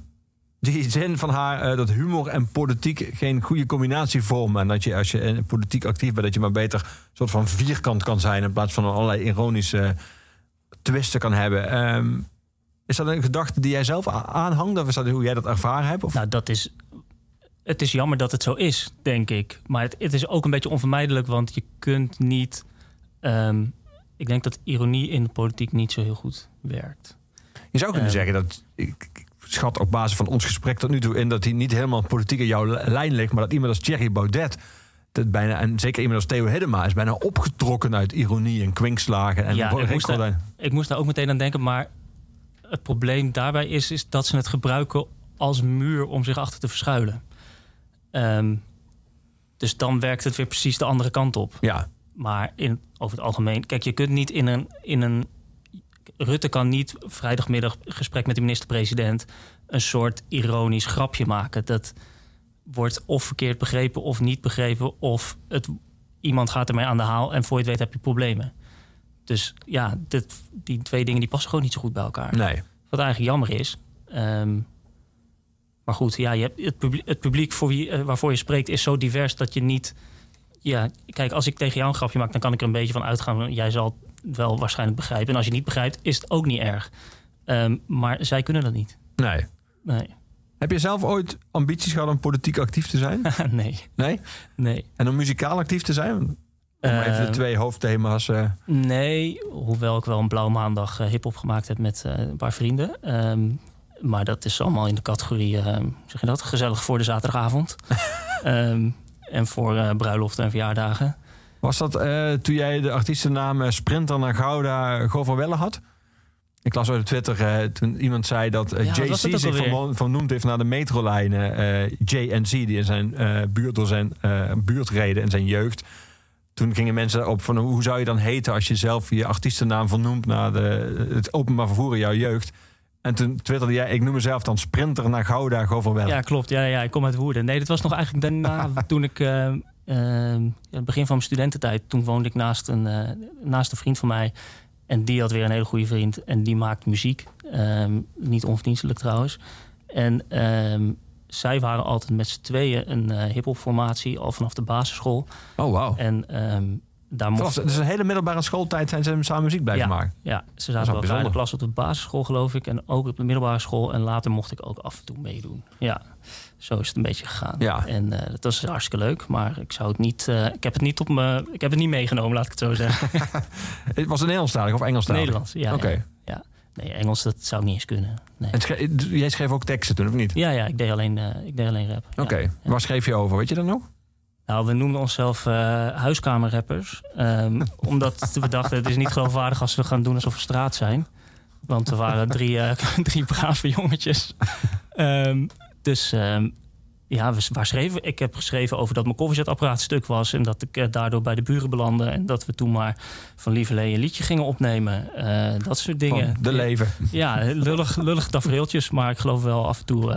die zin van haar eh, dat humor en politiek geen goede combinatie vormen. En dat je als je in politiek actief bent, dat je maar beter een soort van vierkant kan zijn. In plaats van allerlei ironische twisten kan hebben. Ehm, is dat een gedachte die jij zelf aanhangt? Of is dat hoe jij dat ervaren hebt? Of? Nou, dat is. Het is jammer dat het zo is, denk ik. Maar het, het is ook een beetje onvermijdelijk, want je kunt niet. ehm, ik denk dat ironie in de politiek niet zo heel goed werkt. Je zou kunnen Ehm. zeggen dat. Ik schat op basis van ons gesprek tot nu toe in dat hij niet helemaal politiek in jouw li- lijn ligt. Maar dat iemand als Thierry Baudet. Dat bijna, en zeker iemand als Theo Hiddema is bijna opgetrokken uit ironie en kwinkslagen. En Ja, ik moest, daar, ik moest daar ook meteen aan denken. Maar het probleem daarbij is, is dat ze het gebruiken als muur om zich achter te verschuilen. Ehm, dus dan werkt het weer precies de andere kant op. Ja, Maar in, over het algemeen, kijk, je kunt niet in een, in een. Rutte kan niet vrijdagmiddag gesprek met de minister-president een soort ironisch grapje maken. Dat wordt of verkeerd begrepen of niet begrepen, of het, iemand gaat ermee aan de haal en voor je het weet heb je problemen. Dus ja, dit, die twee dingen die passen gewoon niet zo goed bij elkaar. nee. Wat eigenlijk jammer is. Ehm, maar goed, ja, je hebt het, publiek, het publiek voor wie, eh, waarvoor je spreekt is zo divers dat je niet ja, kijk, als ik tegen jou een grapje maak, dan kan ik er een beetje van uitgaan. Jij zal wel waarschijnlijk begrijpen. En als je niet begrijpt, is het ook niet erg. Ehm, maar zij kunnen dat niet. Nee. Nee. Heb je zelf ooit ambities gehad om politiek actief te zijn? nee. Nee? Nee. En om muzikaal actief te zijn? Om even de Ehm, twee hoofdthema's. eh, Nee, hoewel ik wel een blauwe maandag eh, hip-hop gemaakt heb met eh, een paar vrienden. Ehm, maar dat is allemaal in de categorie, zeg je dat, gezellig voor de zaterdagavond. En voor bruiloften en verjaardagen. Was dat eh, toen jij de artiestennaam eh, Sprinter naar Gouda Go van Welle had? Ik las op Twitter eh, toen iemand zei dat eh, Ja, JC zich vernoemd heeft naar de metrolijnen eh JNC, die in zijn eh, buurt door zijn eh, buurt reden in zijn jeugd. Toen gingen mensen op van hoe zou je dan heten als je zelf je artiestennaam vernoemt naar de, het openbaar vervoer in jouw jeugd. En toen twitterde jij, ik noem mezelf dan Sprinter naar Gouda Go van Welle. Ja, klopt. Ja, ja, ik kom uit Woerden. Nee, dat was nog eigenlijk daarna, toen ik... eh, eh, ja, het begin van mijn studententijd. Toen woonde ik naast een, eh, naast een vriend van mij. En die had weer een hele goede vriend. En die maakt muziek. Ehm, niet onverdienstelijk trouwens. En ehm, zij waren altijd met z'n tweeën een eh hip-hop formatie. Al vanaf de basisschool. Oh, wauw. En ehm, daar mocht... dus een hele middelbare schooltijd zijn ze samen muziek blijven Ja. maken. Ja, ze zaten wel in de klas op de basisschool, geloof ik. En ook op de middelbare school. En later mocht ik ook af en toe meedoen. Ja, zo is het een beetje gegaan. Ja. En eh, dat was hartstikke leuk. Maar ik zou het niet... eh, ik heb het niet op me... Ik heb het niet meegenomen, laat ik het zo zeggen. Het was het Nederlandstalig of Engelstalig? Nederlands, ja. Oké. ja, ja. Nee, Engels, dat zou ik niet eens kunnen. Nee. En schre- jij schreef ook teksten toen, of niet? Ja, ja, ik deed alleen, eh, ik deed alleen rap. Ja. Oké. Waar schreef je over? Weet je dat nog? Nou, we noemden onszelf eh huiskamerrappers. Ehm, omdat we dachten, het is niet geloofwaardig als we gaan doen alsof we straat zijn. Want we waren drie, eh, drie brave jongetjes. Ehm, dus ehm, ja, we, waar schreven? Ik heb geschreven over dat mijn koffiezetapparaat stuk was... en dat ik eh, daardoor bij de buren belandde... en dat we toen maar van Lieverlee een liedje gingen opnemen. Dat soort dingen. Van de leven. Ja, lullig, lullig tafereeltjes, maar ik geloof wel af en toe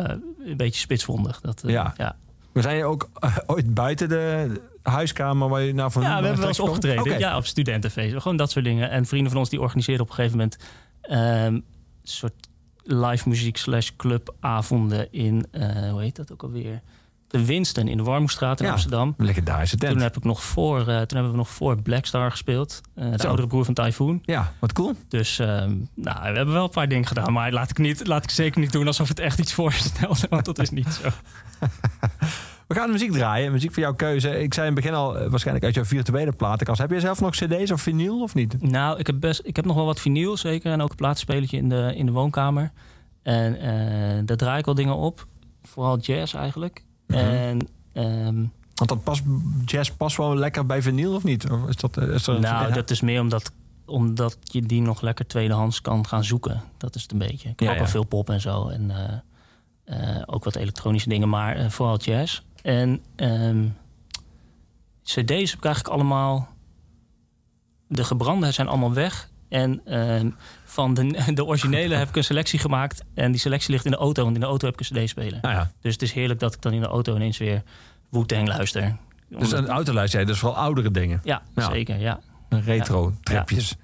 een beetje spitsvondig. Dat, Ja. ja. We zijn ook eh, ooit buiten de huiskamer waar je nou van Ja, we hebben wel eens opgetreden. Ja, op studentenfeesten. Gewoon dat soort dingen. En vrienden van ons die organiseerden op een gegeven moment... een soort live muziek slash clubavonden in... eh, hoe heet dat ook alweer? De Winston in de Warmoestraat in Ja. Amsterdam. Legendarische tent. Toen, heb ik nog voor, eh, toen hebben we nog voor Blackstar gespeeld. eh, de Zo. oudere broer van Typhoon. Ja, wat cool. Dus ehm, nou, we hebben wel een paar dingen gedaan. Maar laat ik, niet, laat ik zeker niet doen alsof het echt iets voorstelde. Want dat is niet zo. We gaan muziek draaien. Muziek voor jouw keuze. Ik zei in het begin al, eh, waarschijnlijk uit jouw virtuele platenkast. Heb je zelf nog cd's of vinyl of niet? Nou, ik heb, best, ik heb nog wel wat vinyl zeker. En ook een plaatspelertje in de, in de woonkamer. En eh, daar draai ik wel dingen op. Vooral jazz eigenlijk. Mhm. En ehm, Want dat past, jazz past wel lekker bij vinyl of niet? Of is dat, eh, is nou, dat is meer omdat, omdat je die nog lekker tweedehands kan gaan zoeken. Dat is het een beetje. Ik heb Ja, ja. veel pop en zo. En ook wat elektronische dingen, maar eh, vooral jazz. En ehm, cd's heb ik eigenlijk allemaal... De gebrande zijn allemaal weg. En ehm, van de, de originele heb ik een selectie gemaakt. En die selectie ligt in de auto, want in de auto heb ik een cd-speler. Nou ja. Dus het is heerlijk dat ik dan in de auto ineens weer Wu-Tang luister. Dus een autolijst, jij, dus vooral oudere dingen. ja, Ja. zeker, ja. Retro tripjes.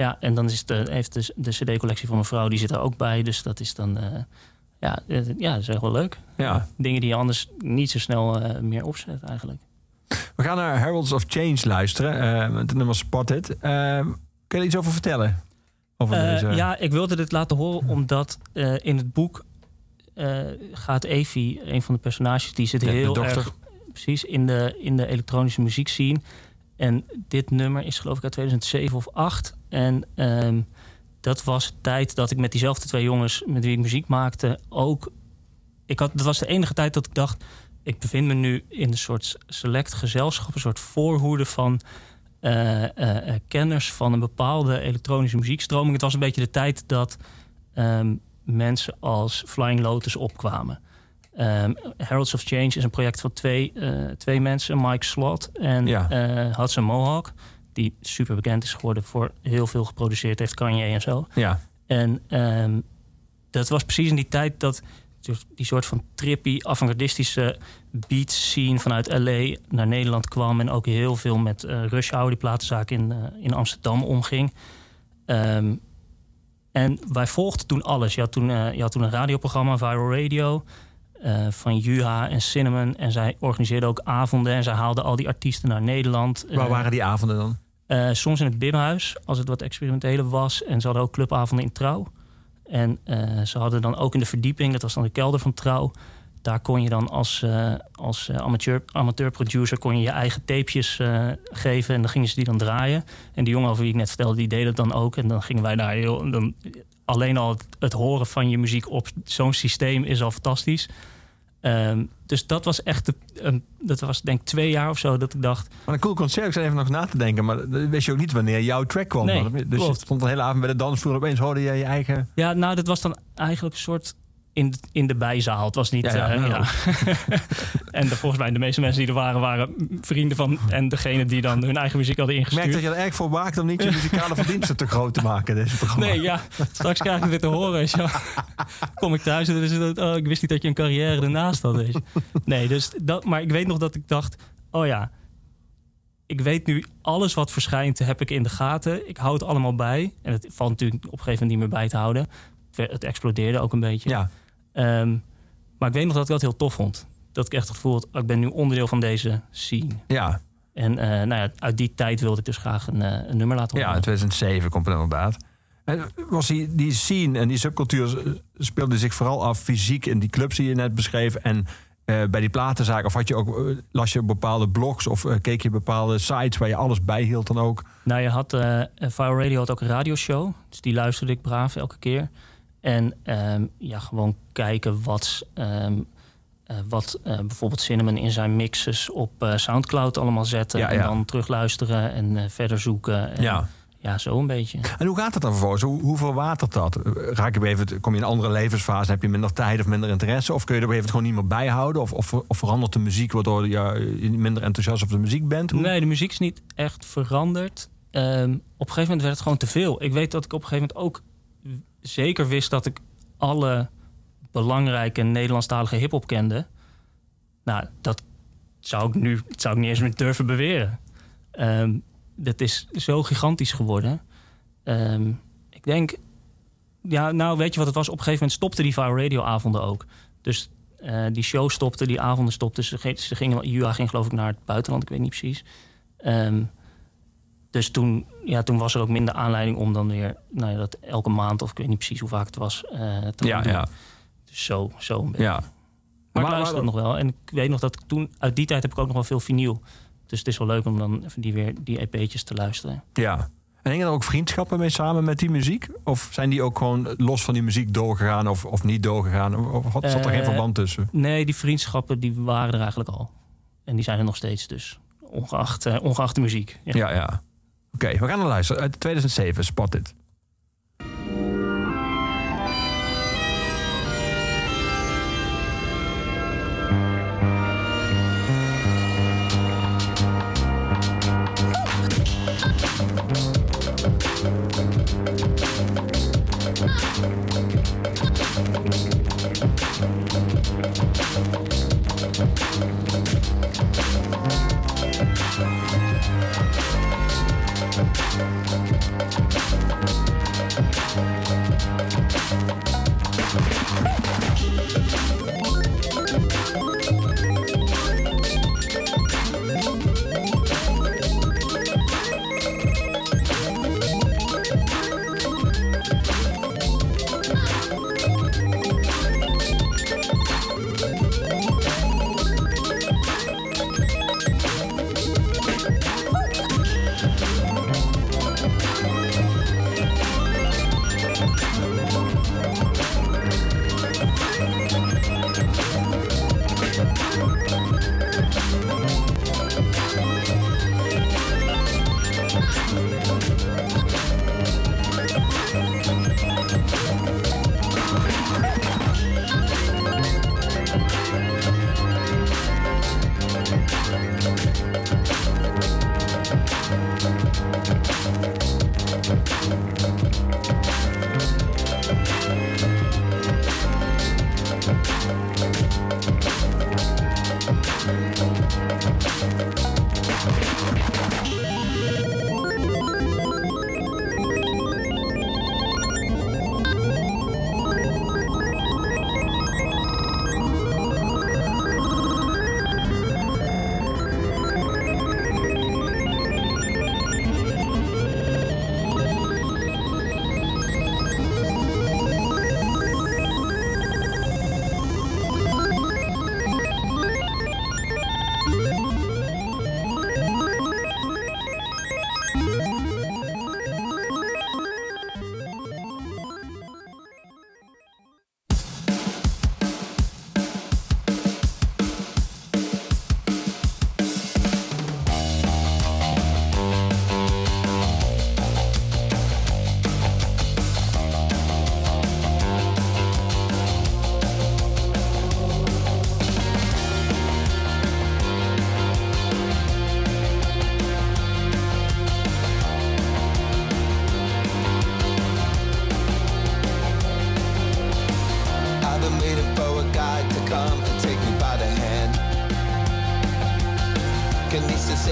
Ja, en dan is de, heeft de, de CD-collectie van mijn vrouw, die zit er ook bij. Dus dat is dan, eh, ja, ja, dat is echt wel leuk. Ja. Dingen die je anders niet zo snel eh, meer opzet, eigenlijk. We gaan naar Heralds of Change luisteren. met het nummer Spotted. Eh, kun je er iets over vertellen? Over deze... Ja, ik wilde dit laten horen omdat in het boek gaat Evie, een van de personages, die zit De- heel erg precies in de, in de elektronische muziek zien. En dit nummer is geloof ik uit 2007 of 8. En ehm, dat was de tijd dat ik met diezelfde twee jongens met wie ik muziek maakte ook. Ik had, dat was de enige tijd dat ik dacht. Ik bevind me nu in een soort select gezelschap, een soort voorhoede van eh, kenners van een bepaalde elektronische muziekstroming. Het was een beetje de tijd dat ehm, mensen als Flying Lotus opkwamen. Ehm, Heralds of Change is een project van twee, twee mensen, Mike Slot en Ja. Hudson Mohawk, die super bekend is geworden voor heel veel geproduceerd heeft, Kanye en zo. Ja. En ehm, dat was precies in die tijd dat die soort van trippy, avant-gardistische beat scene vanuit LA naar Nederland kwam. En ook heel veel met eh Rush Hour, die platenzaak in, eh, in Amsterdam, omging. Ehm, en wij volgden toen alles. Je had toen, eh, je had toen een radioprogramma, Viral Radio. van Juha en Cinnamon. En zij organiseerde ook avonden en zij haalde al die artiesten naar Nederland. Waar waren die avonden dan? Eh, soms in het Bimhuis, als het wat experimenteler was. En ze hadden ook clubavonden in Trouw. En eh, ze hadden dan ook in de verdieping, dat was dan de kelder van Trouw. Daar kon je dan als, eh, als eh, amateur, amateur-producer kon je, je eigen tapejes geven. En dan gingen ze die dan draaien. En die jongen over wie ik net vertelde, die deed het dan ook. En dan gingen wij daar heel... Dan, alleen al het horen van je muziek op zo'n systeem is al fantastisch. Ehm, dus dat was echt, de, dat was denk ik twee jaar of zo dat ik dacht... Maar een cool concert, ik zat even nog na te denken. Maar wist je ook niet wanneer jouw track kwam. Nee, dus je stond de hele avond bij de dansvloer. Opeens hoorde je je eigen... Ja, nou, dat was dan eigenlijk een soort in, in de bijzaal. Het was niet. Ja, ja, eh, nou. ja. en de, volgens mij de meeste mensen die er waren, waren vrienden van. En degene die dan hun eigen muziek hadden Ik merk ingestuurd. dat je er erg voor waakt om niet je muzikale verdiensten te groot te maken. Deze programma. Nee, ja, straks krijg ik dit te horen. Kom ik thuis en dan is het, oh, ik wist niet dat je een carrière ernaast had. Weet je. Nee, dus dat, maar ik weet nog dat ik dacht, oh ja, ik weet nu alles wat verschijnt, heb ik in de gaten. Ik hou het allemaal bij. En het valt natuurlijk op een gegeven moment niet meer bij te houden. Het explodeerde ook een beetje. Ja, Ehm, maar ik weet nog dat ik dat heel tof vond. Dat ik echt het gevoel had, ik ben nu onderdeel van deze scene. ja, En eh, nou ja, uit die tijd wilde ik dus graag een, eh, een nummer laten ja, horen. in 2007 komt het inderdaad. En was die, die scene en die subcultuur eh, speelde zich vooral af fysiek in die clubs die je net beschreef. En eh, bij die platenzaak, of had je ook, eh, las je bepaalde blogs of eh, keek je bepaalde sites waar je alles bijhield dan ook? Nou, je had, eh Fire Radio had ook een radioshow. Dus die luisterde ik braaf elke keer. En ehm, ja, gewoon kijken wat, ehm, eh, wat eh, bijvoorbeeld Cinnamon in zijn mixes op eh, Soundcloud allemaal zetten. Ja, en ja. dan terugluisteren en verder zoeken. En, Ja. ja, zo een beetje. En hoe gaat het dan vervolgens? Hoe, hoe verwatert dat? Raak je moment- kom je in een andere levensfase, heb je minder tijd of minder interesse? Of kun je er moment gewoon niet meer bijhouden? Of, of, of verandert de muziek waardoor je minder enthousiast over de muziek bent? Hoe- Nee, de muziek is niet echt veranderd. Ehm, op een gegeven moment werd het gewoon te veel. Ik weet dat ik op een gegeven moment ook zeker wist dat ik alle belangrijke Nederlandstalige hip-hop kende. Nou, dat zou ik nu zou ik niet eens meer durven beweren. Ehm dat is zo gigantisch geworden. Ehm, ik denk, ja, nou weet je wat het was? Op een gegeven moment stopte die Fire Radio avonden ook. Dus eh, die show stopte, die avonden stopten. Ze, ze gingen, Jua ging geloof ik naar het buitenland, ik weet niet precies. Ehm, dus toen, ja, toen was er ook minder aanleiding om dan weer nou ja, dat elke maand, of ik weet niet precies hoe vaak het was, eh, te ja, doen. ja, Dus zo, zo een beetje. ja. Maar, Maar- ik luister nog wel. En ik weet nog dat ik toen, uit die tijd heb ik ook nog wel veel vinyl. Dus het is wel leuk om dan even die, weer, die EP'tjes te luisteren. ja. En hingen er ook vriendschappen mee samen met die muziek? Of zijn die ook gewoon los van die muziek doorgegaan of, of niet doorgegaan? Of, of zat er geen Eh, verband tussen? Nee, die vriendschappen die waren er eigenlijk al. En die zijn er nog steeds dus. Ongeacht, eh, ongeacht de muziek. Ja. Ja, ja. Oké, we gaan naar luisteren. Uit 2007, Spot It.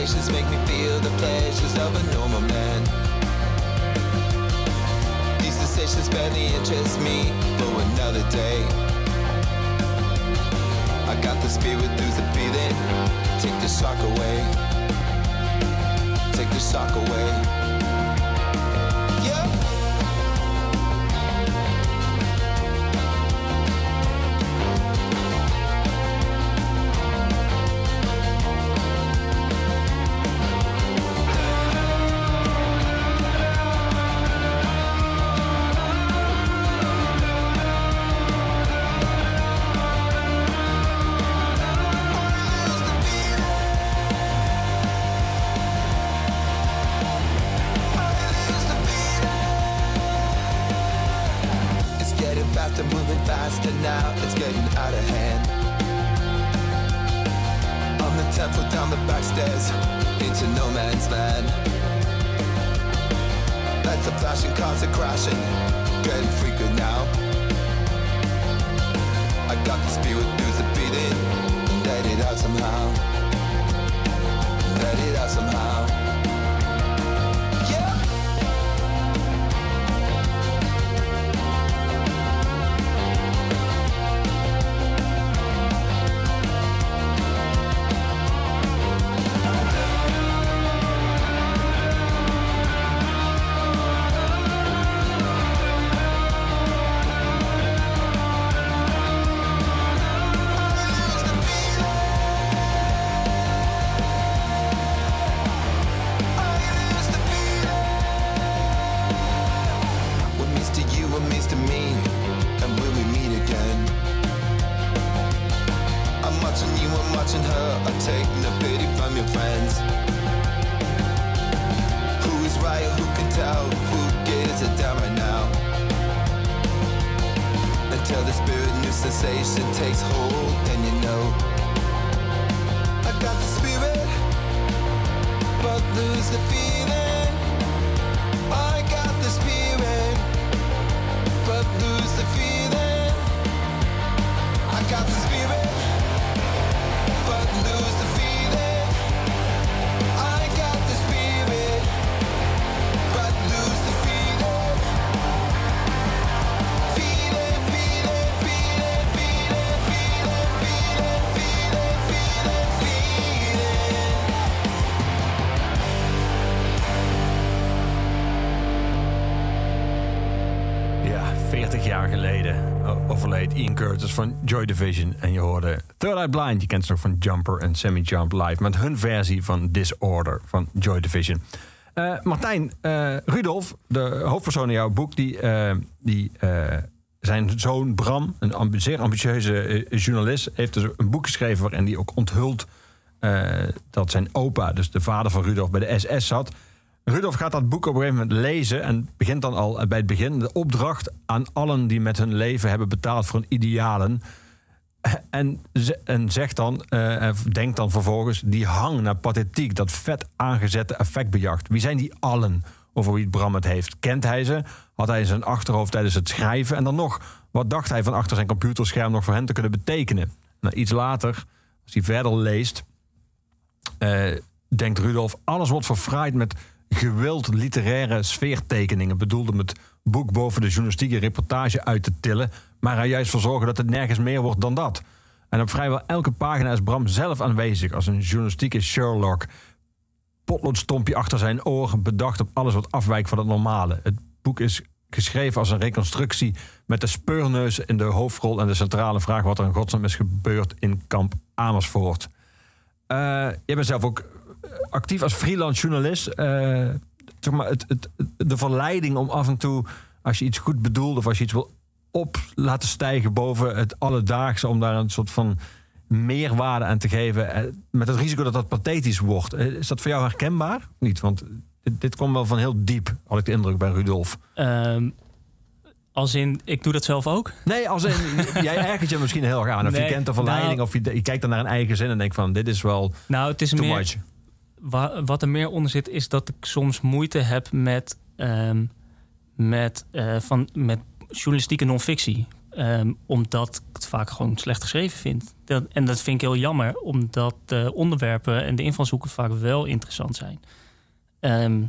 Sensations make me feel the pleasures of a normal man? These sensations barely interest me for another day. I got the spirit, lose the feeling. Take the shock away. Take the shock away. Overleed Ian Curtis van Joy Division. En je hoorde Third Eye Blind. Je kent ze nog van Jumper en Semi Jump Live. Met hun versie van Disorder van Joy Division. Eh, Martijn, eh, Rudolf, de hoofdpersoon in jouw boek... die, eh, die zijn zoon Bram, een zeer ambitieuze journalist... heeft dus een boek geschreven waarin hij ook onthult... dat zijn opa, dus de vader van Rudolf, bij de SS zat... Rudolf gaat dat boek op een gegeven moment lezen en begint dan al bij het begin de opdracht aan allen die met hun leven hebben betaald voor een idealen. En, en zegt dan, en denkt dan vervolgens, die hang naar pathetiek, dat vet aangezette effectbejacht. Wie zijn die allen over wie Bram het heeft? Kent hij ze? Had hij in zijn achterhoofd tijdens het schrijven? En dan nog, wat dacht hij van achter zijn computerscherm nog voor hen te kunnen betekenen? Nou, iets later, als hij verder leest, eh, denkt Rudolf, alles wordt verfraaid met gewild literaire sfeertekeningen. Bedoeld om het boek boven de journalistieke reportage uit te tillen, maar er juist voor zorgen dat het nergens meer wordt dan dat. En op vrijwel elke pagina is Bram zelf aanwezig als een journalistieke Sherlock. Potloodstompje achter zijn oor, bedacht op alles wat afwijkt van het normale. Het boek is geschreven als een reconstructie met de speurneus in de hoofdrol en de centrale vraag wat er in godsnaam is gebeurd in kamp Amersfoort. Eh jij bent zelf ook actief als freelance journalist. Eh, zeg maar het, het, de verleiding om af en toe, als je iets goed bedoelt of als je iets wil op laten stijgen boven het alledaagse, om daar een soort van meerwaarde aan te geven. eh, Met het risico dat dat pathetisch wordt. Eh, Is dat voor jou herkenbaar? Niet, want dit, dit kwam wel van heel diep, had ik de indruk bij Rudolf. Ehm, als in, ik doe dat zelf ook. Nee, als in, jij ergert je misschien heel erg aan. Of je kent de verleiding, nou- of je, je kijkt dan naar een eigen zin en denkt van, dit is wel Nou, het is too meer. much. Wa- wat er meer onder zit, is dat ik soms moeite heb met, ehm, met, eh, van, met journalistieke non-fictie. Ehm, omdat ik het vaak gewoon slecht geschreven vind. Dat, en dat vind ik heel jammer, omdat de onderwerpen en de invalshoeken vaak wel interessant zijn. Ehm,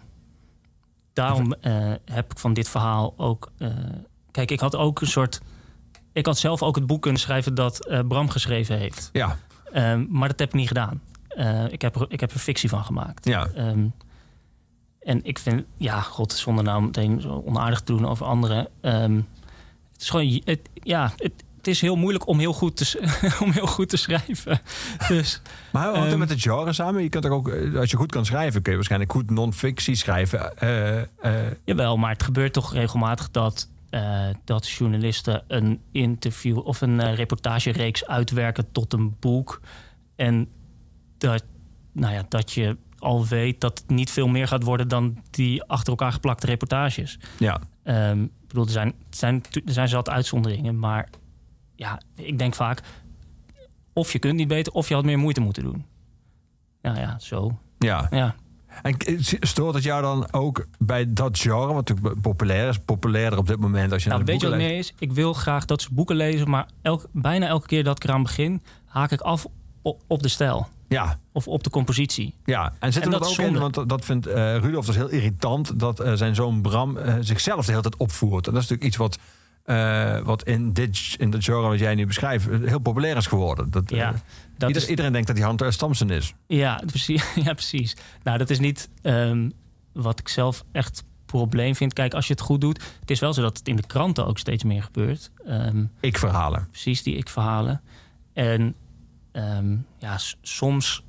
daarom eh, heb ik van dit verhaal ook. eh, kijk, ik had ook een soort. Ik had zelf ook het boek kunnen schrijven dat Bram geschreven heeft. Ja, maar dat heb ik niet gedaan. Eh, ik, heb er, ik heb er fictie van gemaakt. ja. Ehm, en ik vind, ja, god, zonder nou meteen zo onaardig te doen over anderen. ehm, het is gewoon, het, ja, het, het is heel moeilijk om heel goed te, om heel goed te schrijven. Dus Maar hoe hangt Ehm, met het genre samen? Je kunt er ook, eh, als je goed kan schrijven, kun je waarschijnlijk goed non-fictie schrijven. Eh, jawel, maar het gebeurt toch regelmatig dat, dat journalisten een interview of een reportagereeks uitwerken tot een boek. En dat, nou ja, dat je al weet dat het niet veel meer gaat worden dan die achter elkaar geplakte reportages. ja. Ehm, ik bedoel, er zijn, er zijn, er zijn zat uitzonderingen, maar ja, ik denk vaak... of je kunt niet beter, of je had meer moeite moeten doen. Nou ja, zo. ja. Ja, En stoort het jou dan ook bij dat genre, wat natuurlijk populair is, populairder op dit moment als je nou, naar de weet je wat meer is? Ik wil graag dat ze boeken lezen, maar elk, bijna elke keer dat ik eraan begin... haak ik af op, op de stijl Ja, of op de compositie. ja. En zit En er dat ook in, want dat- vindt eh Rudolf dus heel irritant, dat eh, zijn zoon Bram eh, zichzelf de hele tijd opvoert. En dat is natuurlijk iets wat, eh, wat in, dit, in dat genre wat jij nu beschrijft heel populair is geworden. Dat, Ja, dat ieder- is, Iedereen denkt dat hij Hunter S. Thompson is. Ja, precies. Ja, precies. Nou, dat is niet ehm, wat ik zelf echt probleem vind. Kijk, als je het goed doet... Het is wel zo dat het in de kranten ook steeds meer gebeurt. Ehm, Ik verhalen. precies die ik-verhalen. En ehm, ja, soms,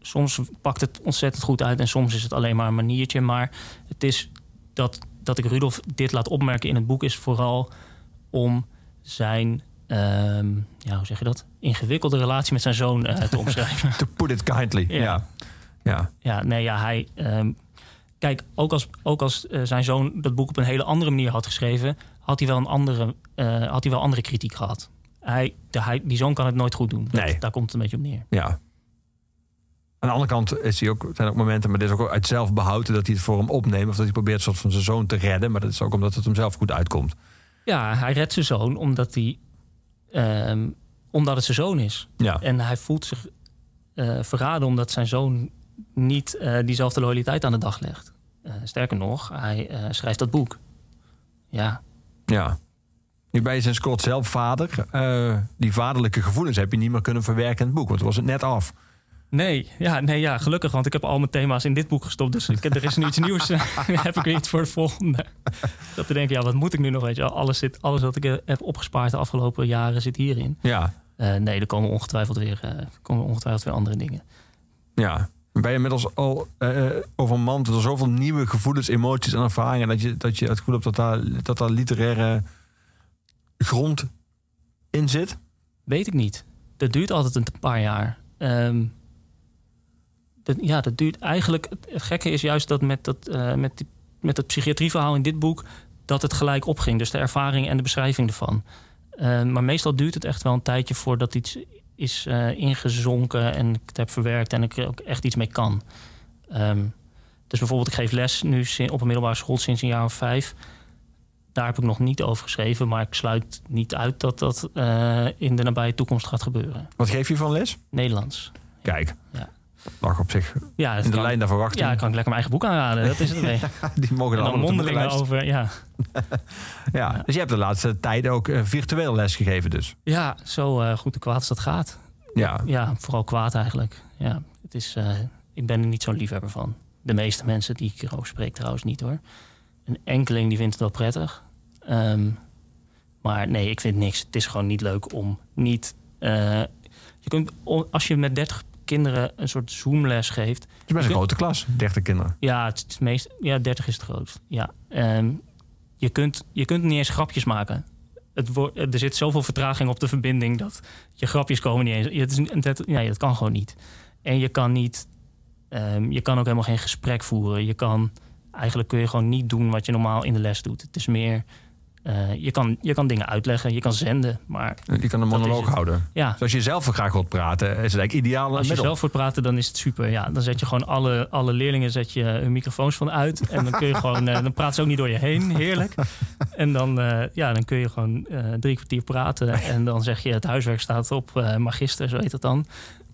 soms pakt het ontzettend goed uit... en soms is het alleen maar een maniertje. Maar het is dat, dat ik Rudolf dit laat opmerken in het boek... is vooral om zijn... ehm, ja, hoe zeg je dat? Ingewikkelde relatie met zijn zoon eh, te omschrijven. To put it kindly. Ja. Ja. ja. Ja, nee, ja, hij. ehm, kijk, ook als, ook als eh, zijn zoon dat boek op een hele andere manier had geschreven, had hij wel een andere, eh, had hij wel andere kritiek gehad. Hij, de, hij, die zoon kan het nooit goed doen. Dat- Nee. Daar komt het een beetje op neer. Ja. Aan de andere kant is hij ook, zijn ook momenten, maar dit is ook uit zelfbehoud dat hij het voor hem opneemt. Of dat hij probeert soort van zijn zoon te redden. Maar dat is ook omdat het hem zelf goed uitkomt. Ja, hij redt zijn zoon omdat, hij, ehm, omdat het zijn zoon is. Ja. En hij voelt zich eh, verraden omdat zijn zoon niet eh, diezelfde loyaliteit aan de dag legt. Eh, sterker nog, hij schrijft dat boek. Ja, ja. Je sinds kort zelf vader. Eh, die vaderlijke gevoelens heb je niet meer kunnen verwerken in het boek. Want was het net af. Nee, ja, nee, ja, gelukkig, want ik heb al mijn thema's in dit boek gestopt. Dus ik, er is nu iets nieuws. heb ik weer iets voor het volgende. Dat te denken, ja, wat moet ik nu nog? Weet je, alles, zit, alles wat ik eh, heb opgespaard de afgelopen jaren zit hierin. Ja. Eh, nee, er komen ongetwijfeld weer, komen ongetwijfeld weer andere dingen. Ja. Ben je inmiddels al eh overmand door zoveel nieuwe gevoelens, emoties en ervaringen... dat je, dat je het gevoel hebt dat daar, dat daar literaire grond in zit? Weet ik niet. Dat duurt altijd een paar jaar. Ehm, ja, dat duurt eigenlijk. Het, het gekke is juist dat met dat, eh, met, die, met dat psychiatrieverhaal in dit boek. dat het gelijk opging. Dus de ervaring en de beschrijving ervan. Ehm, maar meestal duurt het echt wel een tijdje voordat iets is eh, ingezonken. en ik het heb verwerkt en ik er ook echt iets mee kan. Ehm, dus bijvoorbeeld, ik geef les nu op een middelbare school sinds een jaar of vijf. Daar heb ik nog niet over geschreven, maar ik sluit niet uit dat dat eh, in de nabije toekomst gaat gebeuren. Wat geef je van les? Nederlands. Kijk. Ja. Lag op zich Ja, in de kan- lijn der verwachting. Ja, kan ik lekker mijn eigen boek aanraden. Dat is het mee. Die mogen En dan de mondelingen over. Ja. Ja. Dus je hebt de laatste tijd ook eh, virtueel les gegeven dus. ja, zo eh, goed en kwaad als dat gaat. Ja. Ja, vooral kwaad eigenlijk. Ja, het is, ik ben er niet zo'n liefhebber van. De meeste mensen die ik erover spreek trouwens niet hoor. Een enkeling die vindt het wel prettig. Ehm, maar nee, ik vind niks. Het is gewoon niet leuk om niet... eh, je kunt, als je met 30 kinderen een soort Zoomles geeft... Het is best een grote klas, 30 kinderen. Ja, het is meest, ja 30 is het grootst. Ja. Ehm, je, kunt, je kunt niet eens grapjes maken. Het wordt, er zit zoveel vertraging op de verbinding dat je grapjes komen niet eens. Het is, dat kan gewoon niet. En je kan niet. ehm, je kan ook helemaal geen gesprek voeren. Je kan eigenlijk kun je gewoon niet doen wat je normaal in de les doet. Het is meer eh, je, kan, je kan dingen uitleggen, je kan zenden. Maar Je kan een monoloog houden. ja, Dus als je zelf graag wilt praten, is het eigenlijk ideaal als je middel. zelf wordt praten, dan is het super. Ja, dan zet je gewoon alle, alle leerlingen zet je hun microfoons van uit. En dan kun je gewoon, eh, dan praten ze ook niet door je heen. Heerlijk. En dan, eh, ja, dan kun je gewoon eh, drie kwartier praten. En dan zeg je, het huiswerk staat op eh, magister, zo heet dat dan.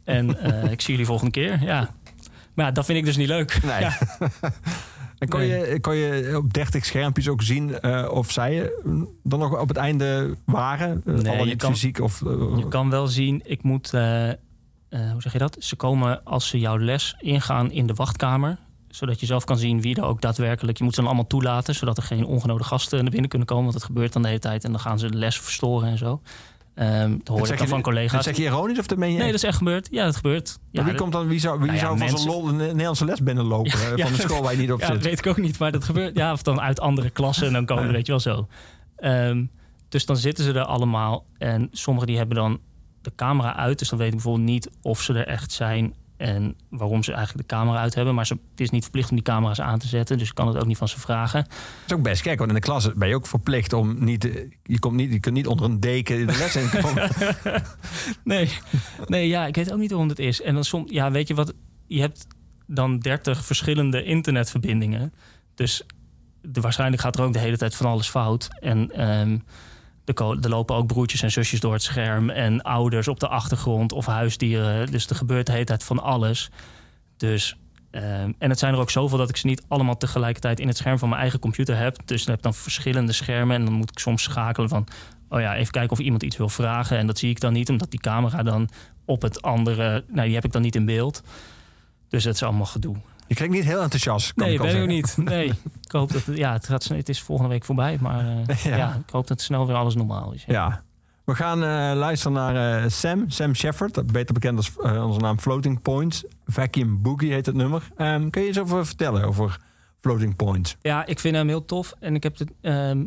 En eh, ik zie jullie volgende keer. Ja. Maar ja, dat vind ik dus niet leuk. Nee. Ja. En kon, je, kon je op 30 schermpjes ook zien eh, of zij eh, dan nog op het einde waren? Uh, Nee, al je niet kan- fysiek of... eh, Je kan wel zien, ik moet, eh, eh, hoe zeg je dat? Ze komen als ze jouw les ingaan in de wachtkamer. Zodat je zelf kan zien wie er ook daadwerkelijk. Je moet ze dan allemaal toelaten, zodat er geen ongenode gasten naar binnen kunnen komen. Want dat gebeurt dan de hele tijd. En dan gaan ze de les verstoren en zo. Ehm dat hoor dat ik dan van Dat collega's. zeg je ironisch of dat meen je Nee, echt? dat is echt gebeurd. Ja, dat gebeurt. Maar Ja, wie, dat- komt dan, wie zou, wie Nou ja, zou van zo'n lol een Nederlandse les binnenlopen eh, Ja, van de school waar je niet op ja, dat zit? weet ik ook niet, maar dat gebeurt. Ja, of dan uit andere klassen en dan komen, weet je wel zo. Ehm, dus dan zitten ze er allemaal en sommigen die hebben dan de camera uit. Dus dan weet ik bijvoorbeeld niet of ze er echt zijn en waarom ze eigenlijk de camera uit hebben. Maar ze, het is niet verplicht om die camera's aan te zetten, dus ik kan het ook niet van ze vragen. Dat is ook best gek, want in de klas ben je ook verplicht om niet... te- Je, komt niet, je kunt niet onder een deken de les in komen. Nee, nee, ja, ik weet ook niet waarom dat is. En dan soms, ja, weet je wat, je hebt dan 30 verschillende internetverbindingen. Dus de, waarschijnlijk gaat er ook de hele tijd van alles fout. En ehm, er, lopen ook broertjes en zusjes door het scherm. En ouders op de achtergrond of huisdieren. Dus er gebeurt de hele tijd van alles. Dus, ehm, en het zijn er ook zoveel dat ik ze niet allemaal tegelijkertijd in het scherm van mijn eigen computer heb. Dus dan heb ik dan verschillende schermen. En dan moet ik soms schakelen van. Oh ja, even kijken of iemand iets wil vragen. En dat zie ik dan niet, omdat die camera dan op het andere. Nou, die heb ik dan niet in beeld. Dus dat is allemaal gedoe. Je klinkt niet heel enthousiast, Nee, ik ben ik ook niet. Nee, ik hoop dat het, ja, het, gaat, het is volgende week voorbij, maar eh, Ja. ja. ik hoop dat snel weer alles normaal is. Ja. We gaan eh, luisteren naar eh, Sam, Sam Shepard, beter bekend als onze naam Floating Points. Vacuum Boogie heet het nummer. Ehm, kun je eens over vertellen over Floating Points? Ja, ik vind hem heel tof en ik heb het. ehm,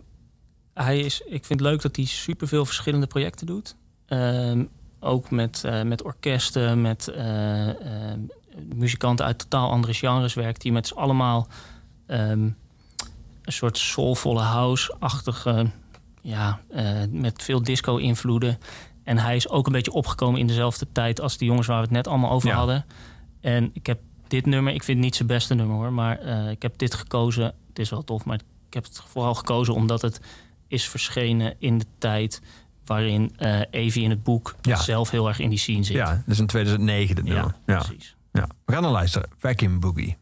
hij is, ik vind het leuk dat hij superveel verschillende projecten doet. Ehm, ook met, met orkesten, met muzikanten uit totaal andere genres werkt hij met z'n allemaal ehm, een soort soulvolle house-achtige, ja, eh, met veel disco-invloeden. En hij is ook een beetje opgekomen in dezelfde tijd als die jongens waar we het net allemaal over Ja. hadden. En ik heb dit nummer, ik vind het niet zijn beste nummer hoor, maar eh, ik heb dit gekozen. Het is wel tof, maar ik heb het vooral gekozen omdat het is verschenen in de tijd waarin Evie in het boek Ja. zelf heel erg in die scene zit. Ja, dat is in 2009 dit nummer. Ja, precies. Ja. We gaan dan luisteren. Vacuum Boogie.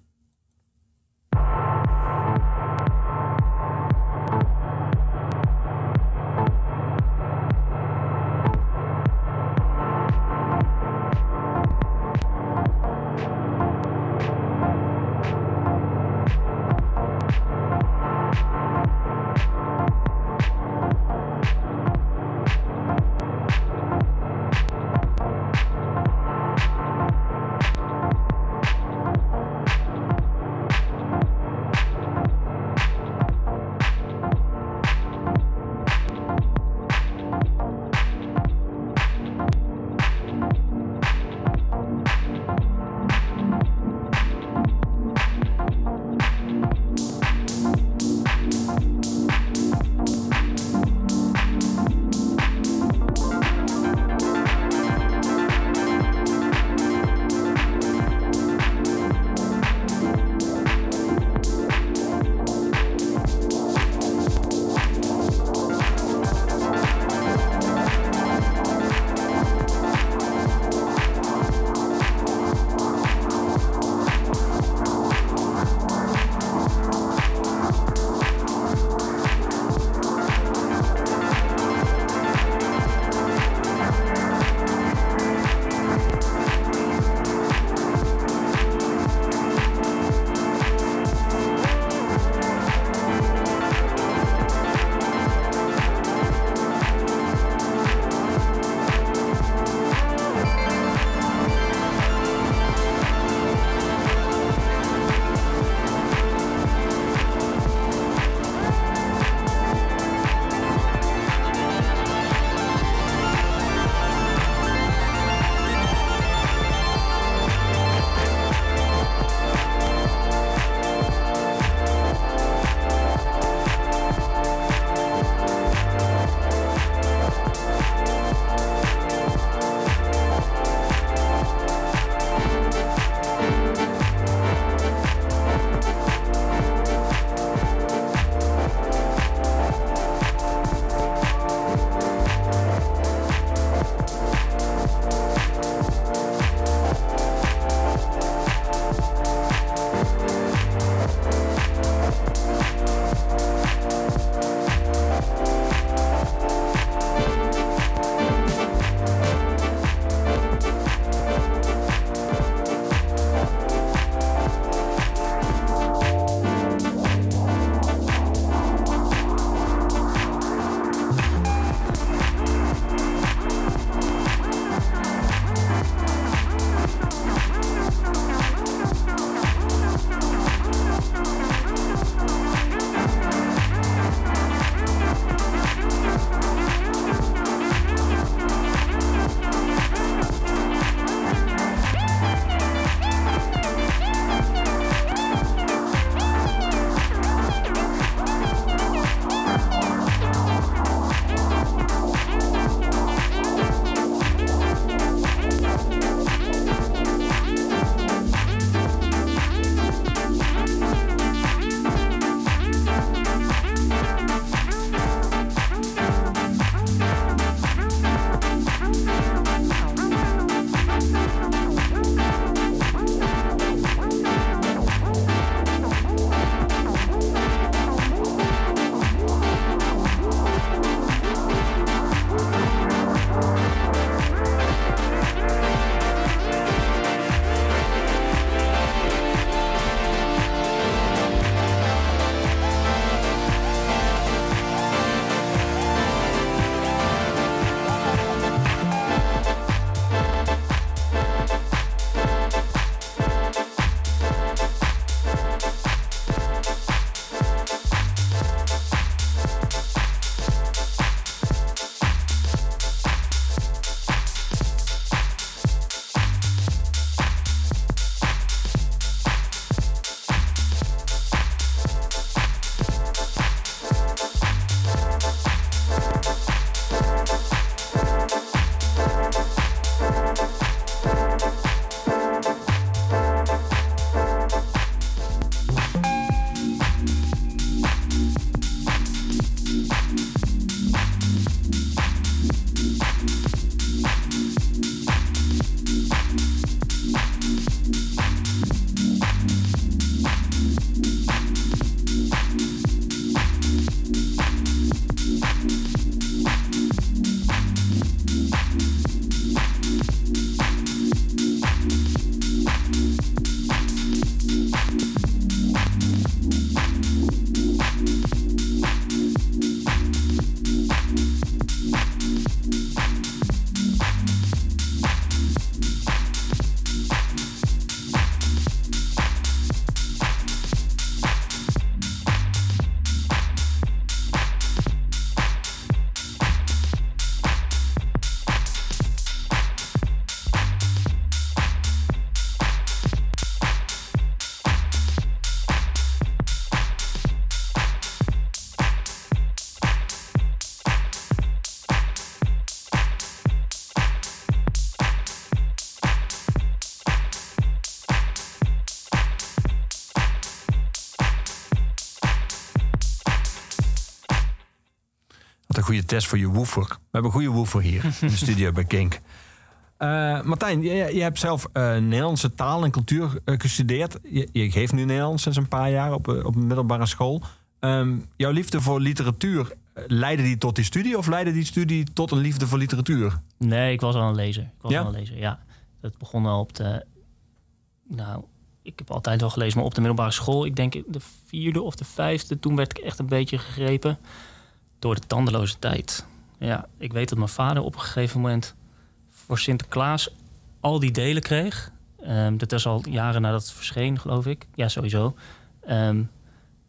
Een goede test voor je woofer. We hebben een goede woofer hier in de studio bij Kink. Eh, Martijn, je, je hebt zelf eh, Nederlandse taal en cultuur eh, gestudeerd. Je, je geeft nu Nederlands sinds een paar jaar op, op een middelbare school. Ehm, jouw liefde voor literatuur, leidde die tot die studie of leidde die studie tot een liefde voor literatuur? Nee, ik was al een lezer. Ik was Ja? al een lezer, ja. Dat begon al op de... Nou, ik heb altijd wel gelezen, maar op de middelbare school... ik denk de vierde of de vijfde... toen werd ik echt een beetje gegrepen door de tandeloze tijd. Ja, ik weet dat mijn vader op een gegeven moment... voor Sinterklaas al die delen kreeg. Ehm, dat was al jaren nadat het verscheen, geloof ik. Ja, sowieso. Ehm,